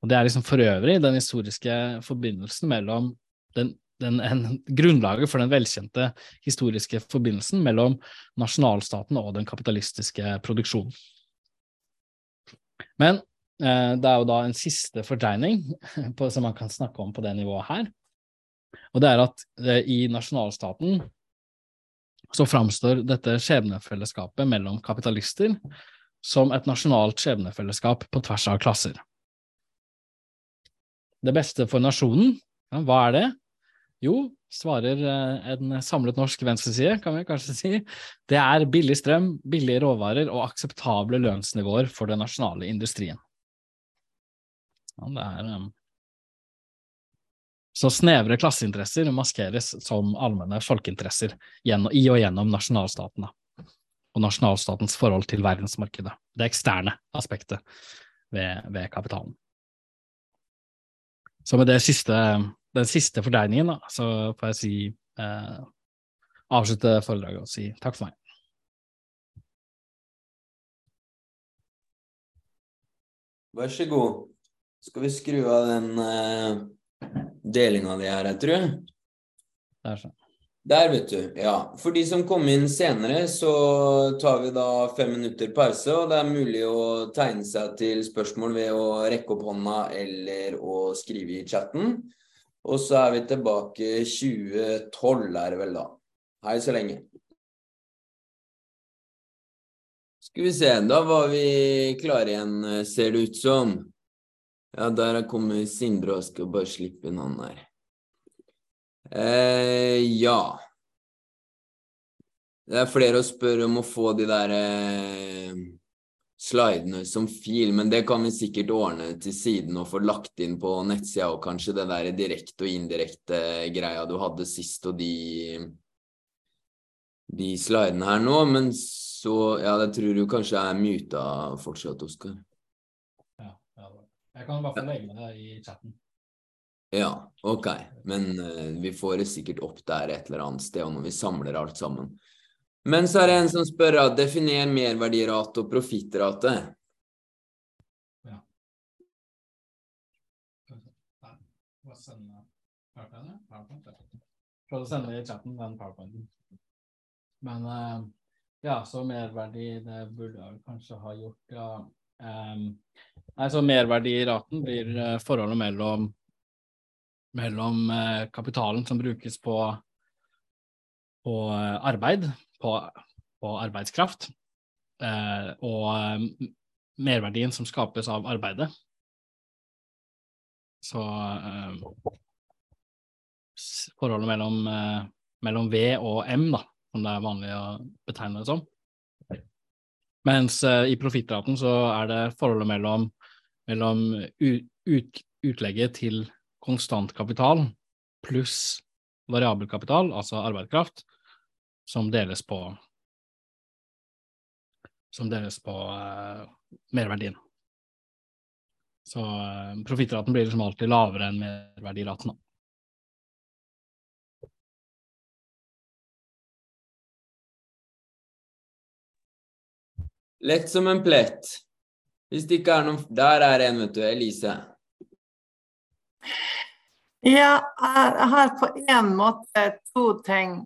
Og det er liksom for øvrig den historiske forbindelsen mellom den den, en, grunnlaget for den velkjente historiske forbindelsen mellom nasjonalstaten og den kapitalistiske produksjonen. Men eh, det er jo da en siste fordreining [LAUGHS] som man kan snakke om på det nivået her. Og det er at eh, i nasjonalstaten så framstår dette skjebnefellesskapet mellom kapitalister som et nasjonalt skjebnefellesskap på tvers av klasser. Det beste for nasjonen, ja, hva er det? Jo, svarer eh, en samlet norsk venstreside, kan vi kanskje si. Det er billig strøm, billige råvarer og akseptable lønnsnivåer for den nasjonale industrien. Ja, det er um... Så snevre klasseinteresser maskeres som allmenne folkeinteresser gjennom, i og gjennom nasjonalstaten, da. og nasjonalstatens forhold til verdensmarkedet, det eksterne aspektet ved, ved kapitalen. Så med det siste, den siste fordreiningen, da, så får jeg si eh, avslutte foredraget og si takk for meg. Vær så god. Skal vi skru av den uh, delinga di her, jeg tror? Der, så. Der, vet du. Ja. For de som kom inn senere, så tar vi da fem minutter pause, og det er mulig å tegne seg til spørsmål ved å rekke opp hånda eller å skrive i chatten. Og så er vi tilbake 2012, er det vel da. Hei så lenge. Skal vi se, da var vi klare igjen, ser det ut som. Ja, der kommer Sindre og skal bare slippe inn han der. Eh, ja. Det er flere å spørre om å få de der eh, slidene som fil, men det kan vi sikkert ordne til siden og få lagt inn på nettsida, og kanskje det der direkte og indirekte greia du hadde sist, og de de slidene her nå, men så Ja, det tror du kanskje er muta fortsatt, Oskar. Ja, ja, jeg kan bare få legge det i chatten. Ja, ok. Men uh, vi får det sikkert opp der et eller annet sted, og når vi samler alt sammen. Men så er det en som spør at definer merverdirate og profittrate. Ja. Å sende i chatten den powerpointen. Men uh, ja, så merverdi, det burde jeg kanskje ha gjort, ja. Um, nei, så merverdiraten blir uh, forholdet mellom mellom eh, kapitalen som brukes på, på eh, arbeid, på, på arbeidskraft, eh, og merverdien som skapes av arbeidet. Så forholdet mellom, mellom, V og M, da, som det er vanlig å betegne det som. Mens i profittraten så er det forholdet mellom, mellom ut, utlegget til konstant kapital pluss variabel kapital, altså arbeidskraft, som deles på som deles på uh, merverdien. Så uh, profittraten blir liksom alltid lavere enn merverdiraten. Lett som en plett. Hvis det ikke er noen Der er en, vet du. Elise. Ja, jeg har på en måte to ting.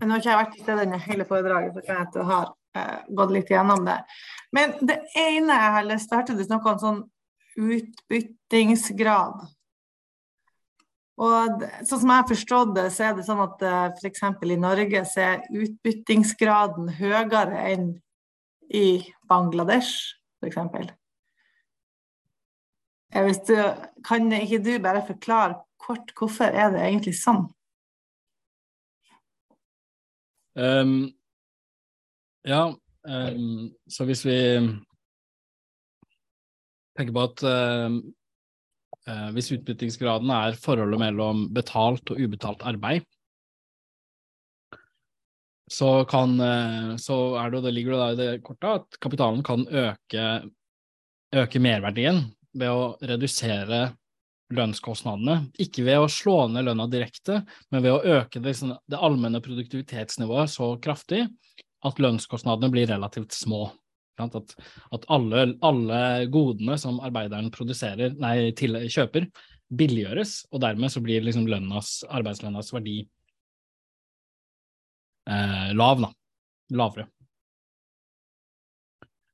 Men nå har ikke jeg vært til stede i hele foredraget, så kan jeg at du har uh, gått litt gjennom det. Men det ene jeg har lyst til, du snakka om sånn utbyttingsgrad. Og sånn som jeg har forstått det, så er det sånn at uh, eh, f.eks. i Norge så er utbyttingsgraden høyere enn i Bangladesh, f.eks. Hvis du, kan ikke du bare forklare kort hvorfor er det egentlig sånn? Um, ja, um, så hvis vi tenker på at uh, hvis utbyttingsgraden er forholdet mellom betalt og ubetalt arbeid, så, kan, uh, så det, det ligger det i det kortet at kapitalen kan øke, øke merverdien ved å redusere lønnskostnadene. Ikke ved å slå ned lønna direkte, men ved å øke det, liksom, det allmenne produktivitetsnivået så kraftig at lønnskostnadene blir relativt små. At, at alle, alle, godene som arbeideren nei, til, kjøper, billiggjøres, og dermed så blir liksom lønnas, arbeidslønnas verdi eh, lav, da. Lavere.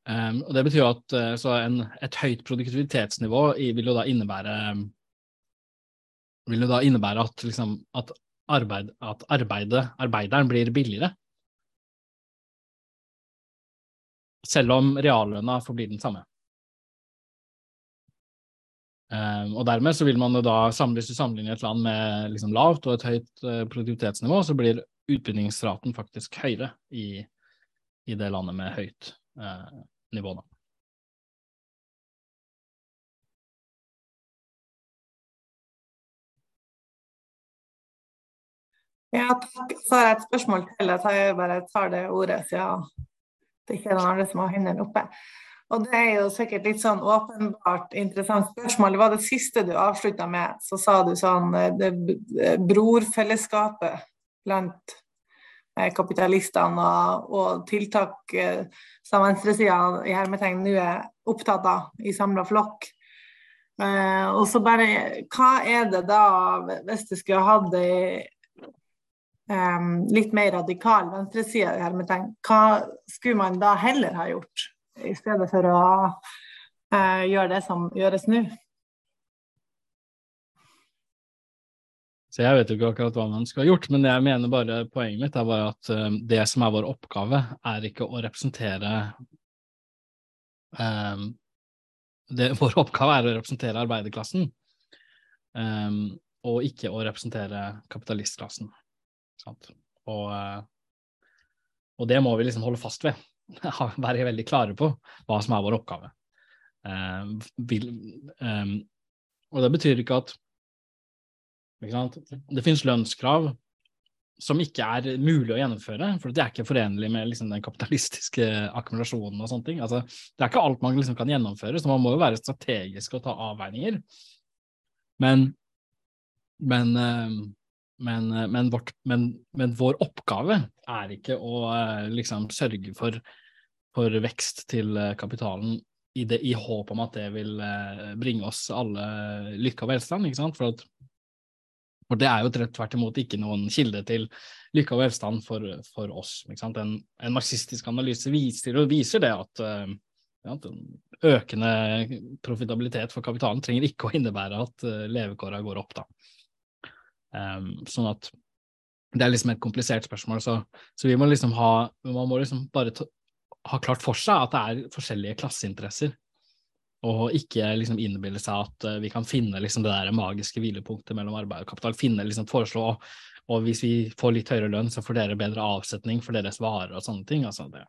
Um, og Det betyr at uh, en, et høyt produktivitetsnivå vil jo da innebære vil jo da innebære at, liksom, at, arbeid, at arbeidet, arbeideren blir billigere. Selv om reallønna forblir den samme. Um, og dermed så vil man jo da, hvis du sammenligner et land med liksom lavt og et høyt uh, produktivitetsnivå, så blir utbyggingsraten faktisk høyere i, i det landet med høyt uh, nivå. Da. Ja, takk. Så har jeg et spørsmål til. Jeg bare tar det ordet siden det ikke er noen andre som har hendene oppe. Og det er jo sikkert litt sånn åpenbart interessant spørsmål. Det var det siste du avslutta med. Så sa du sånn eh, det brorfellesskapet blant eh, kapitalistene og, og tiltak eh, som venstresida i hermetegn nå er opptatt av i samla flokk. Og så bare Hva er det da, hvis du skulle hatt ei um, litt mer radikal venstreside hva skulle man da heller ha gjort? i stedet for å uh, gjøre det som gjøres nå. Så Jeg vet jo ikke akkurat hva man skulle ha gjort, men jeg mener bare poenget mitt er bare at uh, det som er vår oppgave, er ikke å representere um, det, [LAUGHS] Vår oppgave er å representere arbeiderklassen, um, og ikke å representere kapitalistklassen. Sant? Og, uh, og det må vi liksom holde fast ved. [LAUGHS] være veldig klare på hva som er vår oppgave. Uh, vil, um, og det betyr ikke at ikke det finnes lønnskrav som ikke er mulig å gjennomføre, for det er ikke forenlig med liksom, den kapitalistiske akkumulasjonen og sånne ting. Altså, det er ikke alt man liksom, kan gjennomføre, så man må jo være strategisk og ta avveininger. Men, men uh, men, eh, men, vårt, men, men, vår oppgave er ikke å eh, liksom sørge for, for vekst til eh, kapitalen i, det, i, håp om at det vil bringe oss alle lykke og velstand. ikke sant? For, at, for det er jo tvert imot ikke noen kilde til lykke og velstand for, for oss. ikke sant? En, en, marxistisk analyse viser, viser det at ja, økende profitabilitet for kapitalen trenger ikke å innebære at levekåra går opp. da. Um, sånn at det er liksom et komplisert spørsmål, så, så vi må liksom ha Man må liksom bare ta, ha klart for seg at det er forskjellige klasseinteresser, og ikke liksom innbille seg at uh, vi kan finne liksom det der magiske hvilepunktet mellom arbeid og kapital. Finne, liksom foreslå og hvis vi får litt høyere lønn, så får dere bedre avsetning for deres varer og sånne ting. Altså, det,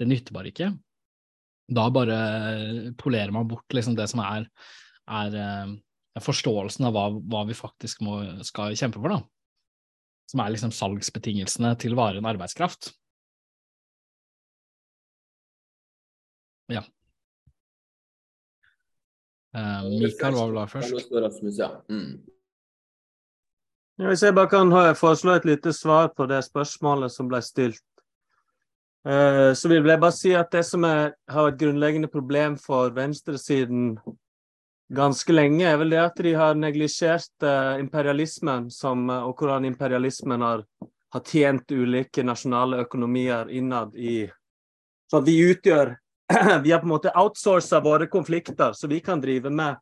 det nytter bare ikke. Da bare polerer man bort liksom det som er, er uh, forståelsen av hva, hva vi faktisk må, skal kjempe for, da. Som er liksom salgsbetingelsene til varen arbeidskraft. Ja. Uh, Mikael var vel da først? Rasmus, ja. Mm. Hvis jeg bare kan foreslå et lite svar på det spørsmålet som ble stilt. Uh, så vil jeg bare si at det som er, har et grunnleggende problem for venstresiden ganske lenge, er vel det at de har neglisjert uh, imperialismen som, uh, og hvordan imperialismen har, har, tjent ulike nasjonale økonomier innad i Så vi utgjør [CLEARS THROAT] Vi har på en måte outsourca våre konflikter, så vi kan drive med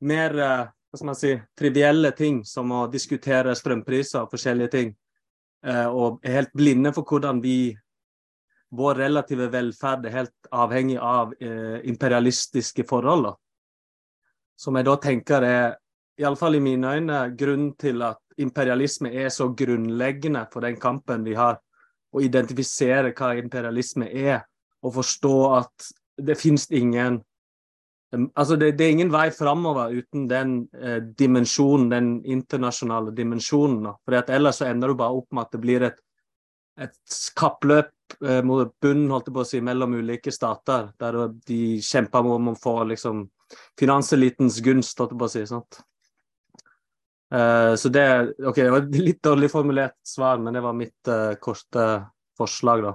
mer uh, hva skal man si, trivielle ting, som å diskutere strømpriser og forskjellige ting. og er helt blinde for hvordan vi Vår relative velferd er helt avhengig av imperialistiske forhold. Da som jeg da tenker er, iallfall i mine øyne, grunnen til at imperialisme er så grunnleggende for den kampen vi har. Å identifisere hva imperialisme er, og forstå at det finnes ingen Altså, det, det, er ingen vei framover uten den eh, dimensjonen, den internasjonale dimensjonen. For ellers så ender du bare opp med at det blir et, et kappløp eh, mot bunnen, holdt jeg på å si, mellom ulike stater, der de kjemper om å få liksom finanselitens gunst, holdt jeg på å si. sant? Uh, så det Ok, det var et litt dårlig formulert svar, men det var mitt uh, korte forslag, da.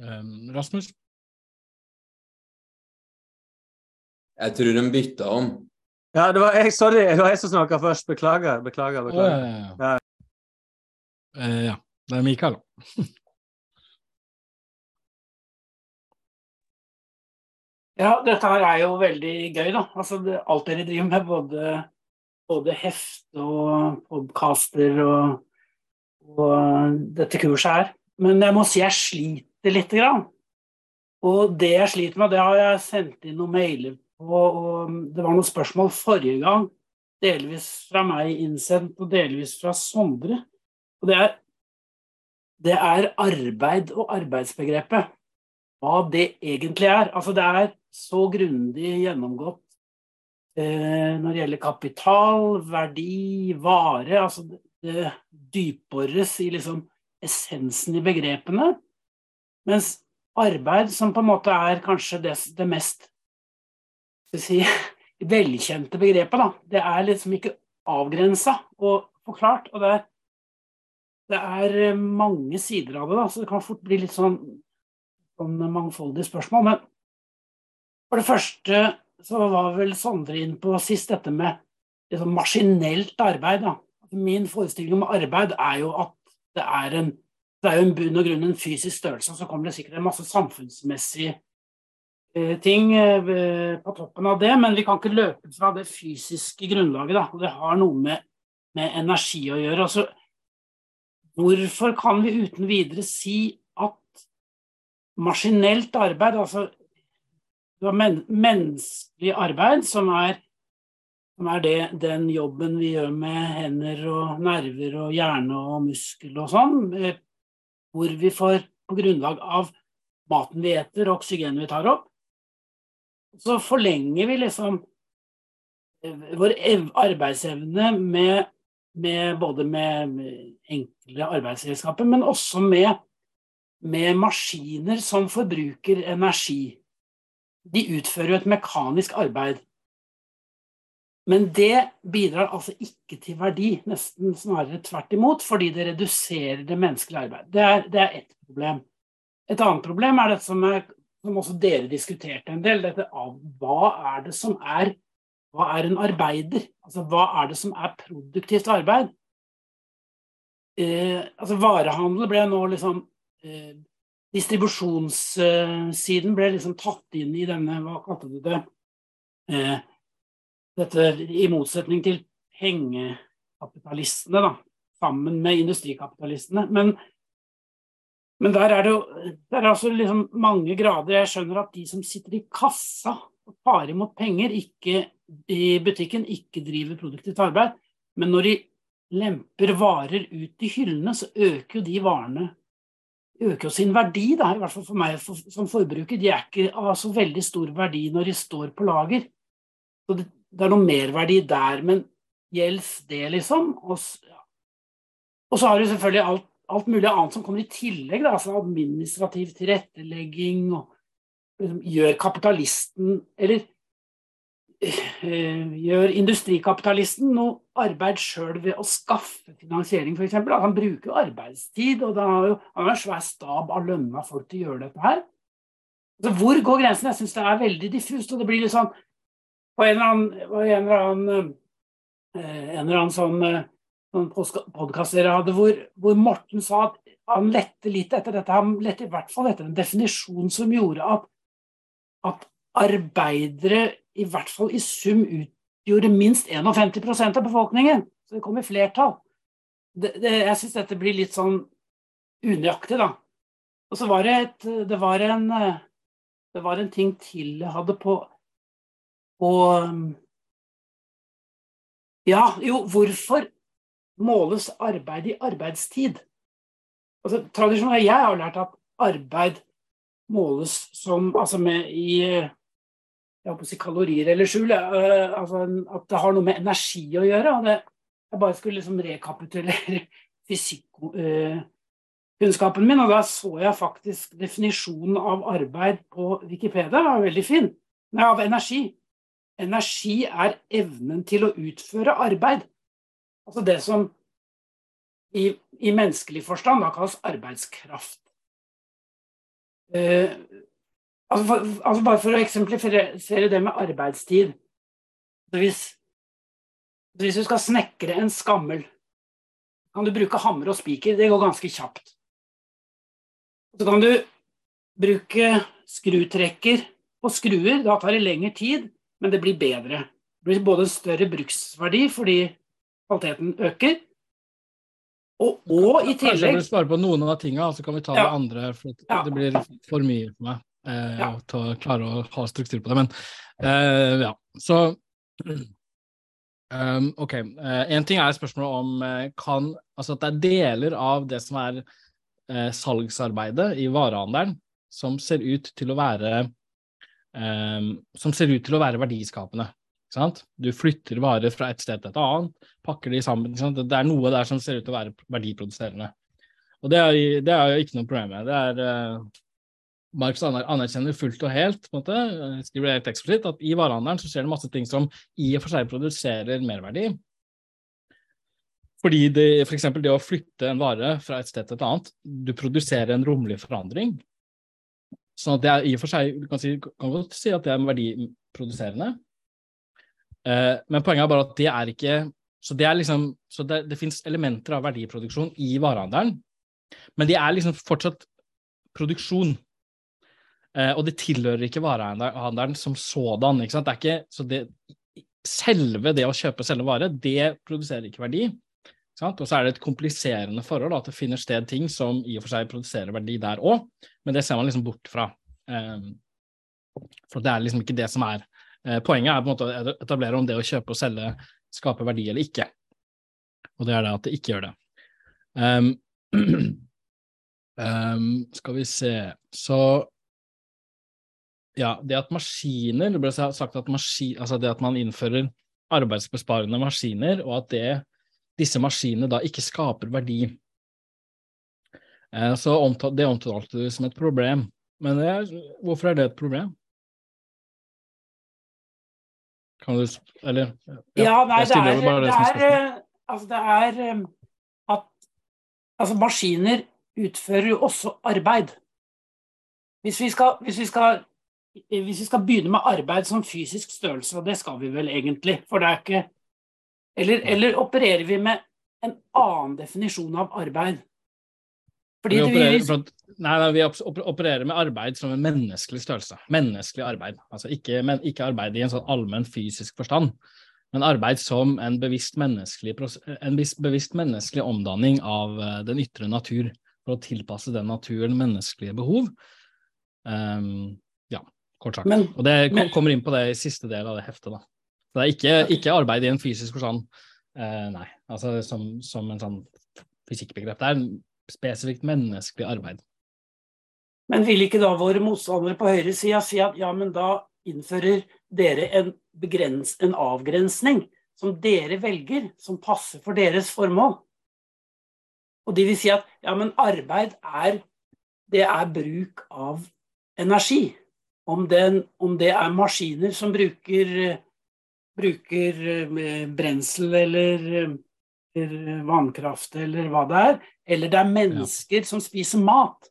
Um, Rasmus? Jeg tror de bytta om. Ja, det var jeg, sorry, det var jeg som snakka først. Beklager. beklager, beklager. Ja, ja, ja. ja. Uh, ja. Det er Mikael, da. [LAUGHS] Ja, dette her er jo veldig gøy, da. Altså, det, alt dere driver med, både, både heft og podkaster og, og, dette kurset her. Men jeg må si jeg sliter lite grann. Og det jeg sliter med, det har jeg sendt inn noen mailer på, og det var noen spørsmål forrige gang. Delvis fra meg innsendt, og delvis fra Sondre. Og det er, det er arbeid og arbeidsbegrepet. Hva det egentlig er. Altså, det er så grundig gjennomgått eh, når det gjelder kapital, verdi, vare. Altså det, det dypbores i liksom essensen i begrepene. Mens arbeid, som på en måte er kanskje det, det mest si, [LAUGHS] velkjente begrepet, da, det er liksom ikke avgrensa og forklart. Og det er, det er eh, mange sider av det, da, så det kan fort bli litt sånn, sånn mangfoldige spørsmål. Men for det første så var vel Sondre inn på sist dette med liksom maskinelt arbeid. Da. Min forestilling om arbeid er jo at det er en det er jo en bunn og grunn en fysisk størrelse, og så kommer det sikkert en masse samfunnsmessige ting eh, på toppen av det, men vi kan ikke løpe fra det fysiske grunnlaget. Da. Det har noe med, med energi å gjøre. Altså, hvorfor kan vi uten videre si at maskinelt arbeid, altså men, menneskelig arbeid, som er, som er det, den jobben vi gjør med hender og nerver og hjerne og muskel og sånn, eh, hvor vi får, på grunnlag av maten vi eter og oksygenet vi tar opp, så forlenger vi liksom eh, vår arbeidsevne med, med både med enkle arbeidsredskaper, men også med, med maskiner som forbruker energi. De utfører jo et mekanisk arbeid. Men det bidrar altså ikke til verdi, nesten snarere tvert imot, fordi det reduserer det menneskelige arbeidet. Det er, det ett problem. Et annet problem er det som, er, som også dere diskuterte en del, dette av hva er det som er hva er en arbeider? Altså hva er det som er produktivt arbeid? Eh, altså Varehandel ble nå liksom eh, Distribusjonssiden ble liksom tatt inn i denne, hva kalte du det? Eh, dette i motsetning til pengekapitalistene, da, sammen med industrikapitalistene. Men, men der er det jo der er altså liksom mange grader. Jeg skjønner at de som sitter i kassa og tar imot penger ikke, i butikken, ikke driver produktivt arbeid. Men når de lemper varer ut i hyllene, så øker jo de varene øker jo sin verdi, da, i hvert fall for meg for, som forbruker. De er ikke av så veldig stor verdi når de står på lager. Så det, det er noe merverdi der, men gjelder det, liksom? Og, ja. og, så har du selvfølgelig alt, alt, mulig annet som kommer i tillegg, da, altså administrativ tilrettelegging og liksom, Gjør kapitalisten Eller øh, gjør industrikapitalisten noe arbeid sjøl ved å skaffe finansiering, f.eks.? Han bruker jo arbeidstid, og han har jo han har en svær stab av lønna folk til å gjøre dette her. Altså, hvor går grensen? Jeg syns det er veldig diffust. og det blir litt sånn på en eller annen, en eller annen, eh, en eller annen sånn, eh, podkaster jeg hadde, hvor, hvor, Morten sa at han lette litt etter dette. Han lette i hvert fall etter en definisjon som gjorde at, at arbeidere i hvert fall i sum utgjorde minst 51% av befolkningen. Så det kom i flertall. Det, det, jeg syns dette blir litt sånn unøyaktig, da. Og så var det, et, det, var en, det var en ting til jeg hadde på og Ja, jo, hvorfor måles arbeid i arbeidstid? Altså, tradisjonelt Jeg har lært at arbeid måles som Altså med i jeg håper å si kalorier eller skjul. Uh, altså, at det har noe med energi å gjøre. det, Jeg bare skulle liksom rekapitulere [LAUGHS] fysikkunnskapen uh, min, og da så jeg faktisk definisjonen av arbeid på Wikipedia. Det var veldig fin. Nei, av energi. Energi er evnen til å utføre arbeid. Altså det som i, i menneskelig forstand da kalles arbeidskraft. Eh, altså, for, altså bare for å eksemplifisere det med arbeidstid. Hvis, hvis, du skal snekre en skammel, kan du bruke hammer og spiker. Det går ganske kjapt. Så kan du bruke skrutrekker og skruer. Da tar det lengre tid men det blir bedre. Det blir både større bruksverdi fordi kvaliteten øker, og, og i tillegg Kanskje jeg vil svare på noen av tingene, så kan vi ta ja. det andre. for. Det blir for mye for meg eh, ja. å klare å ha struktur på det. Men eh, ja, så um, Ok. Én en ting er spørsmålet om uh, kan Altså at det er deler av det som er uh, salgsarbeidet i varehandelen, som ser ut til å være um, som ser ut til å være verdiskapende. Sant? Du flytter varer fra et sted til et annet, pakker de sammen. Det er noe der som ser ut til å være verdiproduserende. Og det er, jo ikke noe problem med. Det er uh, Marx anerkjenner fullt og helt, på en måte, skriver helt eksplisitt, at i varehandelen så skjer det masse ting som i og for seg produserer merverdi. Fordi det, for eksempel det å flytte en vare fra et sted til et annet, du produserer en romlig forandring. Sånn at det er i og for seg, du kan, si, kan godt si at det er verdiproduserende. Uh, men poenget er bare at det er ikke Så det er liksom, så det, det finnes elementer av verdiproduksjon i varehandelen, men det er liksom fortsatt produksjon. Uh, og det tilhører ikke varehandelen som sådan. ikke sant? Det er ikke, så det, selve det å kjøpe selve vare, det produserer ikke verdi. Og så er det et kompliserende forhold at det finner sted ting som i og for seg produserer verdi der òg, men det ser man liksom bort fra. Um, for det er liksom ikke det som er Eh, poenget er på en måte å etablere om det å kjøpe og selge skaper verdi eller ikke. Og det er det at det ikke gjør det. Um, um, [CLEARS THROAT] skal vi se Så ja, det at maskiner Det ble sagt at, maskin, altså det at man innfører arbeidsbesparende maskiner, og at det, disse maskinene da ikke skaper verdi. Uh, så omtal, det omtalte du som et problem. Men det, hvorfor er det et problem? Kan du Eller Ja, ja nei, det er, det, det, er, eh, altså det er eh, at altså maskiner utfører jo også arbeid. Hvis vi, skal, hvis, vi skal, hvis vi skal begynne med arbeid som fysisk størrelse, og det skal vi vel egentlig, for det er ikke Eller, eller opererer vi med en annen definisjon av arbeid? Fordi vi opererer, at, nei, nei, vi opererer med arbeid som en menneskelig størrelse. Menneskelig arbeid. Altså ikke, men, ikke arbeid i en sånn allmenn fysisk forstand, men arbeid som en bevisst menneskelig, en bevisst menneskelig omdanning av uh, den ytre natur for å tilpasse den naturen menneskelige behov. Um, ja, kort sagt. Men, og det men, kommer inn på det i siste del av det heftet. da. Så det er ikke, ikke arbeid i en fysisk forstand, uh, nei. Altså som, som en sånn fysikkbegrep. Det er spesifikt menneskelig arbeid. Men vil ikke da våre motstandere på høyresida si at ja, men da innfører dere en, begrens, en avgrensning som dere velger, som passer for deres formål? Og de vil si at ja, men arbeid er det er bruk av energi. Om, den, om det er maskiner som bruker, bruker eh, brensel eller eller vannkraft eller hva det er, eller det er mennesker ja. som spiser mat.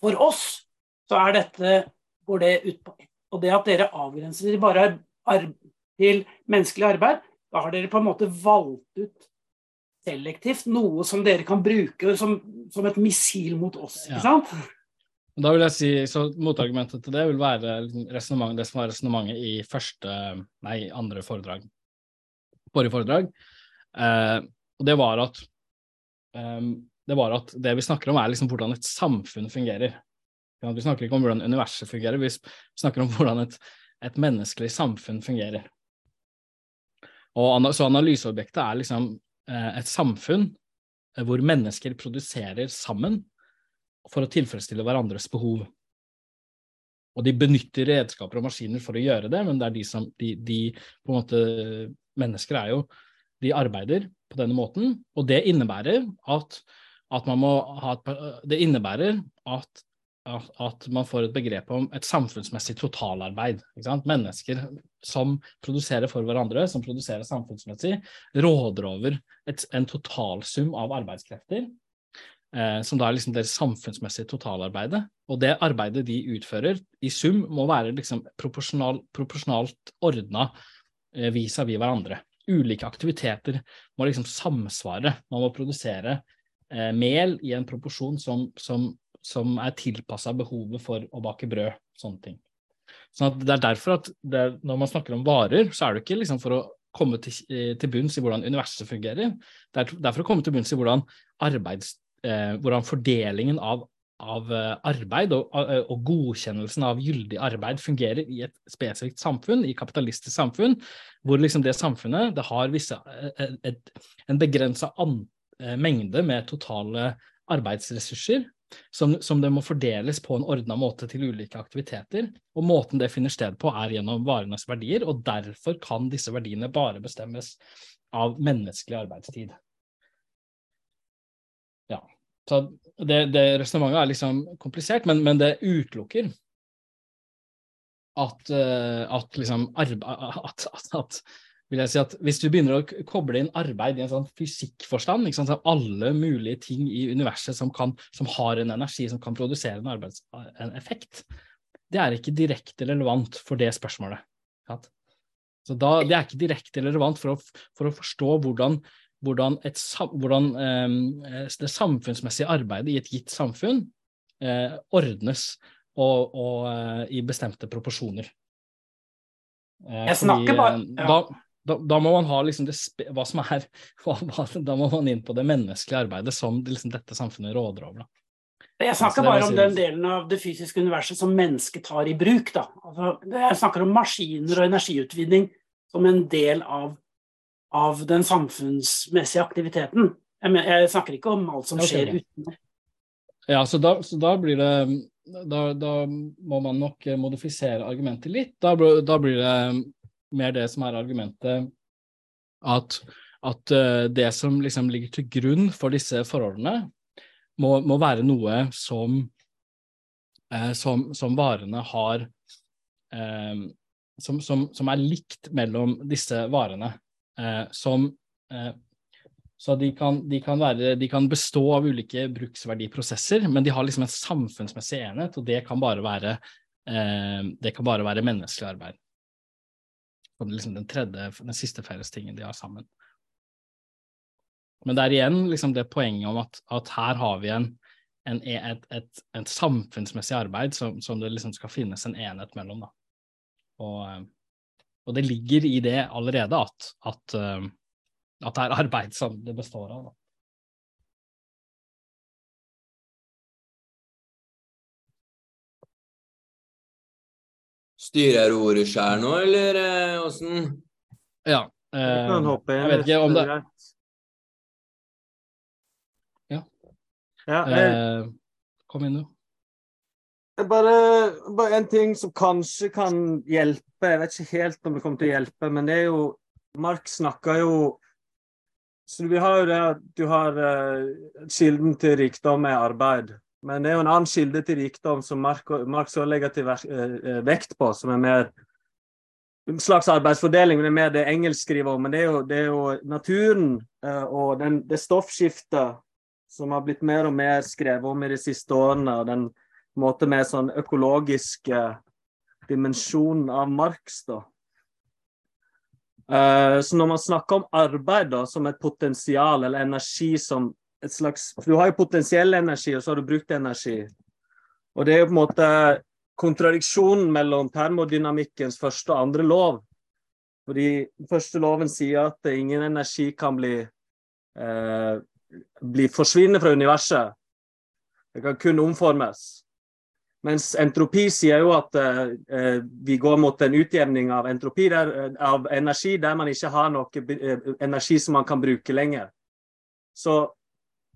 For oss så er dette går det ut på Og det at dere avgrenser det bare til menneskelig arbeid, da har dere på en måte valgt ut selektivt noe som dere kan bruke som, som et missil mot oss. ikke sant? Da vil jeg si, så Motargumentet til det vil være det som var resonnementet i første, nei, andre foredrag. Forrige foredrag. Eh, og det var at det var at det vi snakker om, er liksom hvordan et samfunn fungerer. Vi snakker ikke om hvordan universet fungerer, vi snakker om hvordan et, et menneskelig samfunn fungerer. Og, så analyseobjektet er liksom eh, et samfunn eh, hvor mennesker produserer sammen for å tilfredsstille hverandres behov. Og de benytter redskaper og maskiner for å gjøre det, men det er de som de, de på en måte Mennesker er jo De arbeider på denne måten. Og det innebærer at, at man må ha et, Det innebærer at, at, man får et begrep om et samfunnsmessig totalarbeid. Mennesker som produserer for hverandre, som produserer samfunnsmessig, råder over et, en totalsum av arbeidskrefter. Eh, som da er liksom deres samfunnsmessige totalarbeidet. Og det arbeidet de utfører, i sum, må være liksom proporsjonalt ordna eh, vis-à-vis -vis hverandre ulike aktiviteter må liksom samsvare. Man må produsere eh, mel i en proporsjon som, som, som er tilpassa behovet for å bake brød. Sånne ting. Sånn det er derfor at det, når man snakker om varer, så er det ikke liksom for å komme til, eh, til bunns i hvordan universet fungerer. Det er, det er for å komme til bunns i hvordan, arbeids, eh, hvordan fordelingen av av eh, arbeid og, eh, og, godkjennelsen av gyldig arbeid fungerer i et spesifikt samfunn, i kapitalistisk samfunn, hvor liksom det samfunnet det har visse, eh, et, en begrensa mengde med totale arbeidsressurser som, som det må fordeles på en ordna måte til ulike aktiviteter. Og måten det finner sted på, er gjennom varenes verdier, og derfor kan disse verdiene bare bestemmes av menneskelig arbeidstid. Så det, det resonnementet er liksom komplisert, men, men det utelukker at, uh, at liksom at, at, at vil jeg si at Hvis du begynner å koble inn arbeid i en sånn fysikkforstand, sant, så alle mulige ting i universet som, kan, som har en energi som kan produsere en, arbeids, effekt, det er ikke direkte relevant for det spørsmålet. Sant? Så da, Det er ikke direkte relevant for å, for å forstå hvordan, hvordan, et, hvordan eh, det samfunnsmessige arbeidet i et gitt samfunn eh, ordnes og, og eh, i bestemte proporsjoner. Eh, jeg snakker bare ja. da, da, da, må man ha liksom det, hva som er [LAUGHS] hva, Da må man inn på det menneskelige arbeidet som liksom dette samfunnet råder over. Da. Jeg snakker bare om den delen av det fysiske universet som mennesket tar i bruk. Da. Altså, jeg snakker om maskiner og energiutvinning som en del av, av den samfunnsmessige aktiviteten. Jeg, mener, jeg, snakker ikke om alt som skjer okay. utenom. Ja, så da, så da, blir det da, da, må man nok modifisere argumentet litt. Da, da blir det mer det som er argumentet at, at uh, det som liksom ligger til grunn for disse forholdene, må, må være noe som, eh, som, som varene har eh, som, som, som, er likt mellom disse varene. Som så de kan, de, kan være, de kan, bestå av ulike bruksverdiprosesser, men de har liksom en samfunnsmessig enhet, og det kan bare være, det kan bare være menneskelig arbeid liksom den tredje, den siste fellestingen de har sammen. Men det er igjen liksom det poenget om at, at her har vi en, en, et, et, et, samfunnsmessig arbeid som, som, det liksom skal finnes en enhet mellom. Da. Og, og det ligger i det allerede at, at, at det er arbeid som det består av. Da. Styrer ordet sjøl nå, eller eh, åssen? Ja. Eh, jeg vet ikke om det Ja. ja jeg... eh, kom inn, du. Bare, bare, en ting som kanskje kan hjelpe. Jeg vet ikke helt om det kommer til å hjelpe, men det er jo Mark snakker jo Så vi har jo det at du har uh, kilden til rikdom er arbeid. Men det er jo en annen kilde til rikdom som Mark så legger til eh, eh, vekt på, som er mer en slags arbeidsfordeling, det er mer det engelsk skriver om. Men det er jo, det er jo naturen eh, og den, det stoffskiftet som har blitt mer og mer skrevet om i de siste årene, og den måte med sånn økologiske dimensjonen av Marx, da. Så når man snakker om arbeid da, som et potensial eller energi som et slags du har jo potensiell energi, og så har du brukt energi. Og det er jo på en måte kontradiksjonen mellom termodynamikkens første og andre lov. Fordi første loven sier at ingen energi kan bli, eh, bli forsvinne fra universet. Det kan kun omformes. Mens entropi sier jo at eh, vi går mot en utjevning av, der, av energi der man ikke har noe eh, energi som man kan bruke lenger. Så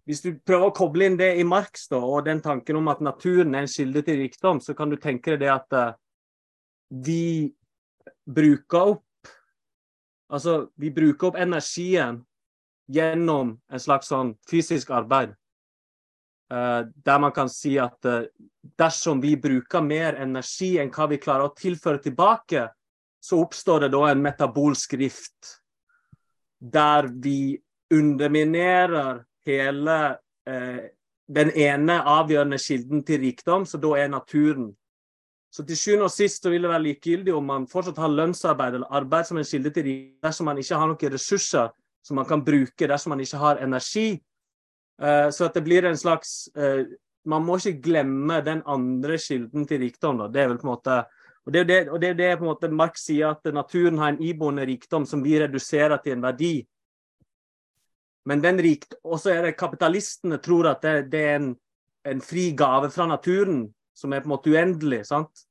hvis du prøver å koble inn det i Marx da, og den tanken om at naturen er en kilde til rikdom, så kan du tenke deg det at uh, vi bruker opp Altså, vi bruker opp energien gjennom en slags sånn fysisk arbeid. Uh, der man kan si at uh, dersom vi bruker mer energi enn hva vi klarer å tilføre tilbake, så oppstår det da en metabolsk rift der vi underminerer hele eh, den ene avgjørende kilden til rikdom, så da er naturen. Så til sjuende og sist vil det være likegyldig om man fortsatt har lønnsarbeid eller arbeid som en kilde til rikdom, dersom man ikke har noen ressurser som man kan bruke, dersom man ikke har energi. Eh, så at det blir en slags eh, Man må ikke glemme den andre kilden til rikdom. Da. Det er vel på en måte og det er det, og det, er det på en måte Marx sier, at naturen har en iboende rikdom som vi reduserer til en verdi. Men den rikt, også er det kapitalistene tror at det, det er en, en, fri gave fra naturen som er på en måte uendelig. sant?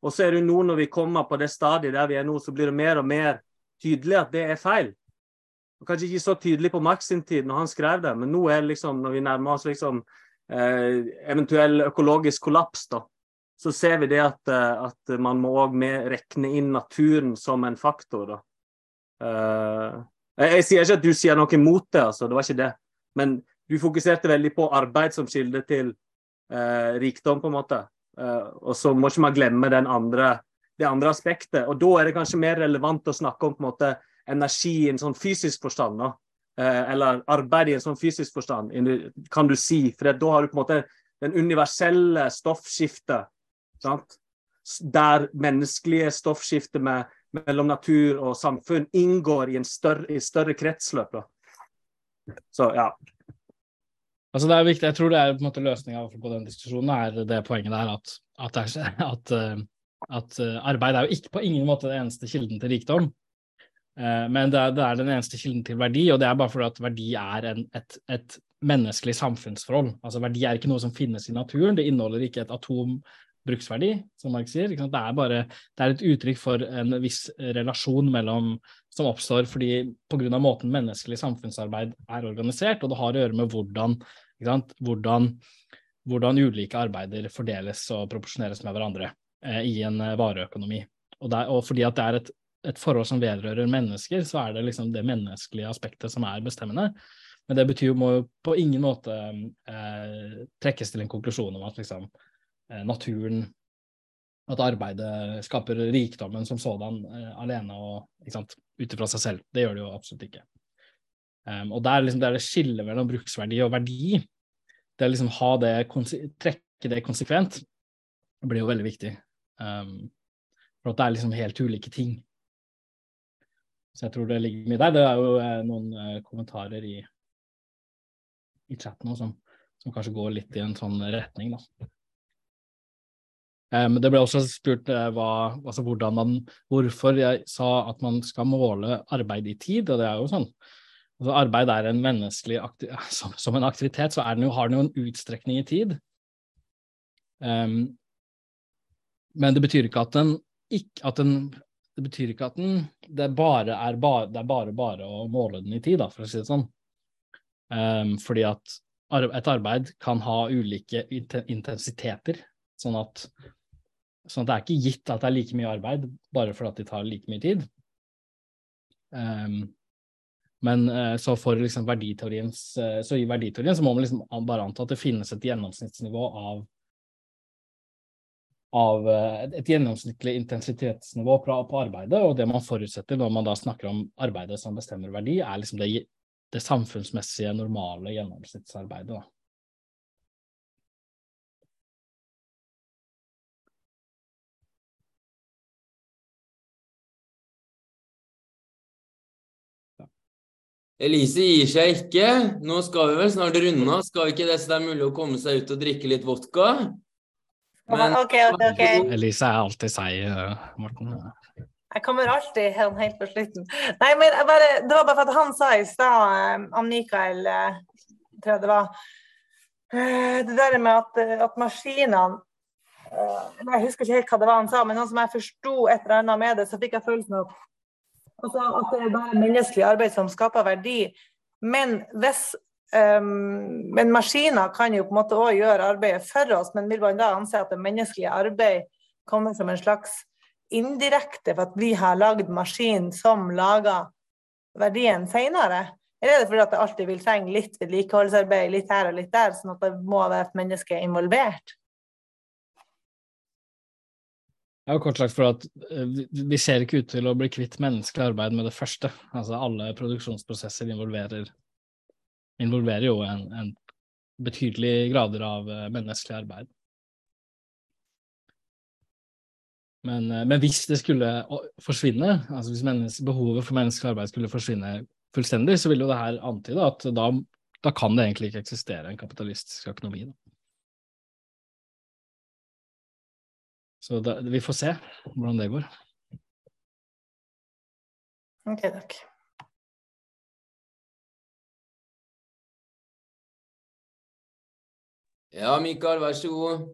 Og så er det nå når vi kommer på det stadiet der vi er nå, så blir det mer og mer tydelig at det er feil. Kanskje ikke så tydelig på Marx sin tid når han skrev det, men nå er liksom, når vi nærmer oss liksom eh, eventuell økologisk kollaps, da, så ser vi det at, eh, at man må òg rekne inn naturen som en faktor. da. Eh, jeg, sier ikke at du sier noe imot det, altså, det var ikke det. Men du fokuserte veldig på arbeid som kilde til eh, rikdom, på en måte. Uh, og så må ikke man glemme andre, det andre aspektet. Og da er det kanskje mer relevant å snakke om på en måte energi i en sånn fysisk forstand. Da. eller arbeid i en sånn fysisk forstand, kan du si. For da har du på en måte den universelle stoffskiftet Sant? Der menneskelige stoffskiftet med, mellom natur og samfunn inngår i en større, i større kretsløp. Da. Så ja. Altså det er viktig, Jeg tror det er på en måte løsninga på den diskusjonen er det poenget der at, at, [LAUGHS] at, eh, at, eh, arbeid er jo ikke på ingen måte den eneste kilden til rikdom. Eh, men det er, det er, den eneste kilden til verdi, og det er bare fordi at verdi er en, et, et, menneskelig samfunnsforhold. Altså Verdi er ikke noe som finnes i naturen, det inneholder ikke et atom bruksverdi, som Mark sier. Det er bare det er et uttrykk for en viss relasjon mellom, som oppstår fordi pga. måten menneskelig samfunnsarbeid er organisert, og det har å gjøre med hvordan, hvordan, hvordan ulike arbeider fordeles og proporsjoneres med hverandre eh, i en eh, vareøkonomi. Og, der, og, fordi at det er et, et, forhold som vedrører mennesker, så er det liksom det menneskelige aspektet som er bestemmende. Men det betyr, må jo på ingen måte eh, trekkes til en konklusjon om at liksom, Eh, naturen At arbeidet skaper rikdommen som sådan eh, alene og ut ifra seg selv. Det gjør det jo absolutt ikke. Um, og der, liksom, der det skillet mellom bruksverdi og verdi, det å liksom ha det, trekke det konsekvent, blir jo veldig viktig. Um, for at det er liksom helt ulike ting. Så jeg tror det ligger mye der. Det er jo eh, noen eh, kommentarer i, i chatten også, som, som kanskje går litt i en sånn retning, da. Men det ble også spurt hva, altså man, hvorfor jeg sa at man skal måle arbeid i tid, og det er jo sånn. Altså, arbeid er en menneskelig [LAUGHS] som, som, en aktivitet, så den jo, har den jo en utstrekning i tid. Um, men det betyr ikke at den, ikke, at den det betyr ikke at den det bare er bare, det er bare, bare å måle den i tid, da, for å si det sånn. Um, fordi at et arbeid kan ha ulike intensiteter, sånn at Sånn at det er ikke gitt at det er like mye arbeid bare fordi de tar like mye tid. Um, men uh, så for liksom verditeoriens uh, Så i verditeorien så må man liksom bare anta at det finnes et gjennomsnittsnivå av av uh, et gjennomsnittlig intensitetsnivå på, arbeidet, og det man forutsetter når man da snakker om arbeidet som bestemmer verdi, er liksom det, det samfunnsmessige, normale gjennomsnittsarbeidet. Da. Elise gir seg ikke. Nå skal vi vel snart runde av. Skal vi ikke det så det er mulig å komme seg ut og drikke litt vodka? Men, ok, ok, ok. Elise er alltid seig, eh, Morten. Jeg kommer alltid helt, helt på slutten. Nei, men bare, Det var bare for at han sa i stad, om Mikael, eh, tror jeg det var Det der med at, at maskinene Jeg husker ikke helt hva det var han sa, men noe som jeg forsto et eller annet med det, så fikk jeg følelsen av Altså at det er bare menneskelig arbeid som skaper verdi. Men, hvis, um, men maskiner kan jo på en måte òg gjøre arbeidet for oss, men vil man da anse at det menneskelige arbeid kommer som en slags indirekte for at vi har lagd maskin som lager verdien senere? Eller er det fordi at det alltid vil trenge litt vedlikeholdsarbeid litt her og litt der, sånn at det må være et menneske involvert? Ja, kort sagt for at eh, vi ser ikke ut til å bli kvitt menneskelig arbeid med det første. Altså alle produksjonsprosesser involverer, involverer jo en, en betydelig grader av eh, menneskelig arbeid. Men, eh, men, hvis det skulle forsvinne, altså hvis behovet for menneskelig arbeid skulle forsvinne fullstendig, så vil jo det her antyde at da, da kan det egentlig ikke eksistere en kapitalistisk økonomi. Da. Så da, vi får se hvordan det går. Ok, takk. Ja, Mikael, vær så god.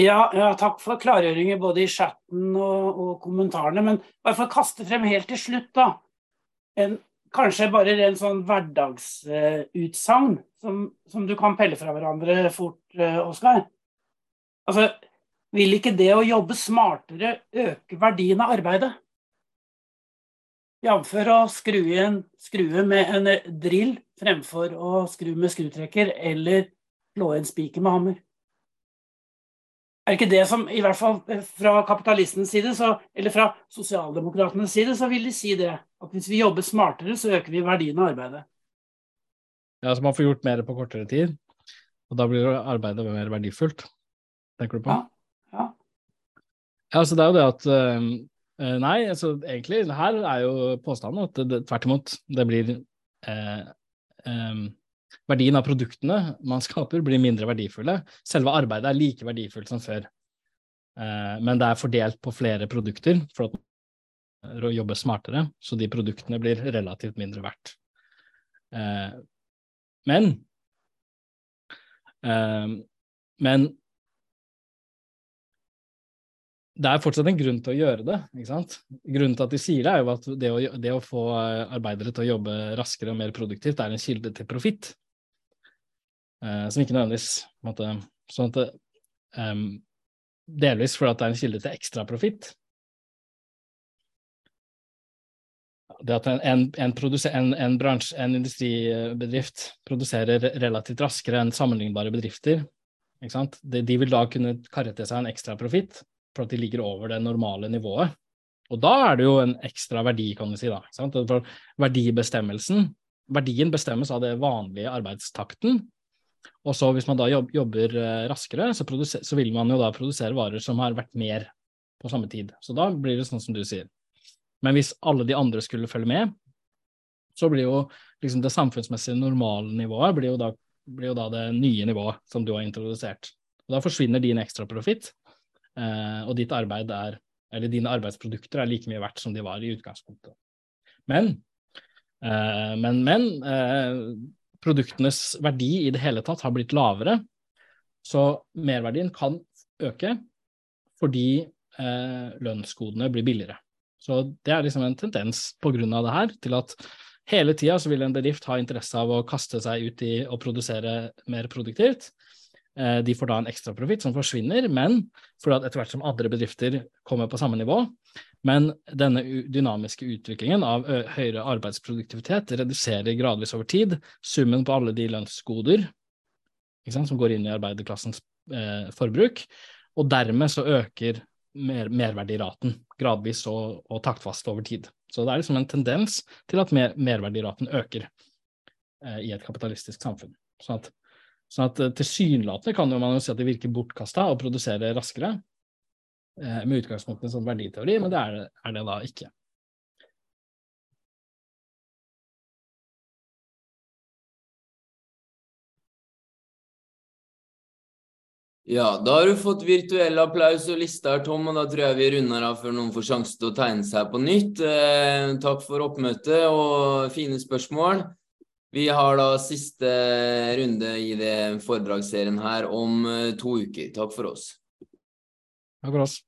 Ja, ja, takk for klargjøringer både i chatten og, og, kommentarene. Men bare for å kaste frem helt til slutt, da. En kanskje bare en sånn hverdagsutsagn som, som, du kan pelle fra hverandre fort, uh, Oskar. Altså, vil ikke det å jobbe smartere øke verdien av arbeidet? Jf. å skru en skrue med en drill fremfor å skru med skrutrekker eller slå en spiker med hammer. Er ikke det som, i hvert fall fra kapitalistenes side, så, eller fra sosialdemokratenes side, så vil de si det. At hvis vi jobber smartere, så øker vi verdien av arbeidet. Ja, så man får gjort mer på kortere tid, og da blir arbeidet mer verdifullt, tenker du på? Ja. Ja, ja så det er jo det at uh, Nei, altså egentlig, her er jo påstanden at det, det, tvert imot, det blir um, verdien av produktene man skaper, blir mindre verdifulle. Selve arbeidet er like verdifullt som før, uh, men det er fordelt på flere produkter for at man jobber smartere, så de produktene blir relativt mindre verdt. men men det er fortsatt en grunn til å gjøre det. ikke sant? Grunnen til at de sier det, er jo at det å, det å få arbeidere til å jobbe raskere og mer produktivt er en kilde til profitt. Eh, som ikke nødvendigvis måtte, Sånn at um, Delvis fordi det er en kilde til ekstra profitt. Det at en, en, en, en, bransje, en industribedrift produserer relativt raskere enn sammenlignbare bedrifter, de, de, vil da kunne karre til seg en ekstra profitt for at de ligger over det normale nivået. Og da er det jo en ekstra verdi, kan du si. da. For verdibestemmelsen, verdien bestemmes av det vanlige arbeidstakten. Og så hvis man da jobber eh, raskere, så, så, vil man jo da produsere varer som har vært mer på samme tid. Så da blir det sånn som du sier. Men hvis alle de andre skulle følge med, så blir jo liksom det samfunnsmessige normalnivået blir jo, da, blir jo da det nye nivået som du har introdusert. Og da forsvinner din ekstraprofitt, Eh, og ditt arbeid er, eller dine arbeidsprodukter er like mye verdt som de var i utgangspunktet. Men, eh, men, men eh, produktenes verdi i det hele tatt har blitt lavere, så merverdien kan øke fordi lønnskodene blir billigere. Så det er liksom en tendens av det her til at hele tida vil en bedrift ha interesse av å kaste seg ut i å produsere mer produktivt, Eh, de får da en ekstraprofitt som forsvinner, men for at etter hvert som andre bedrifter kommer på samme nivå. Men denne dynamiske utviklingen av høyere arbeidsproduktivitet reduserer gradvis over tid summen på alle de lønnsgoder som går inn i arbeiderklassens eh, forbruk, og dermed så øker mer, merverdiraten gradvis og, og, taktfast over tid. Så det er liksom en tendens til at mer, merverdiraten øker eh, i et kapitalistisk samfunn. Sånn at Sånn at eh, tilsynelatende kan man jo si at det virker bortkasta å produsere raskere, eh, med utgangspunkt i en sånn verditeori, men det er, er det da ikke. Ja, da har du fått virtuell applaus og liste her, Tom, og da tror jeg vi runder av før noen får sjanse til å tegne seg på nytt. Eh, takk for oppmøtet og fine spørsmål. Vi har da siste runde i det foredragsserien her om eh, to uker. Takk for oss. Takk for oss.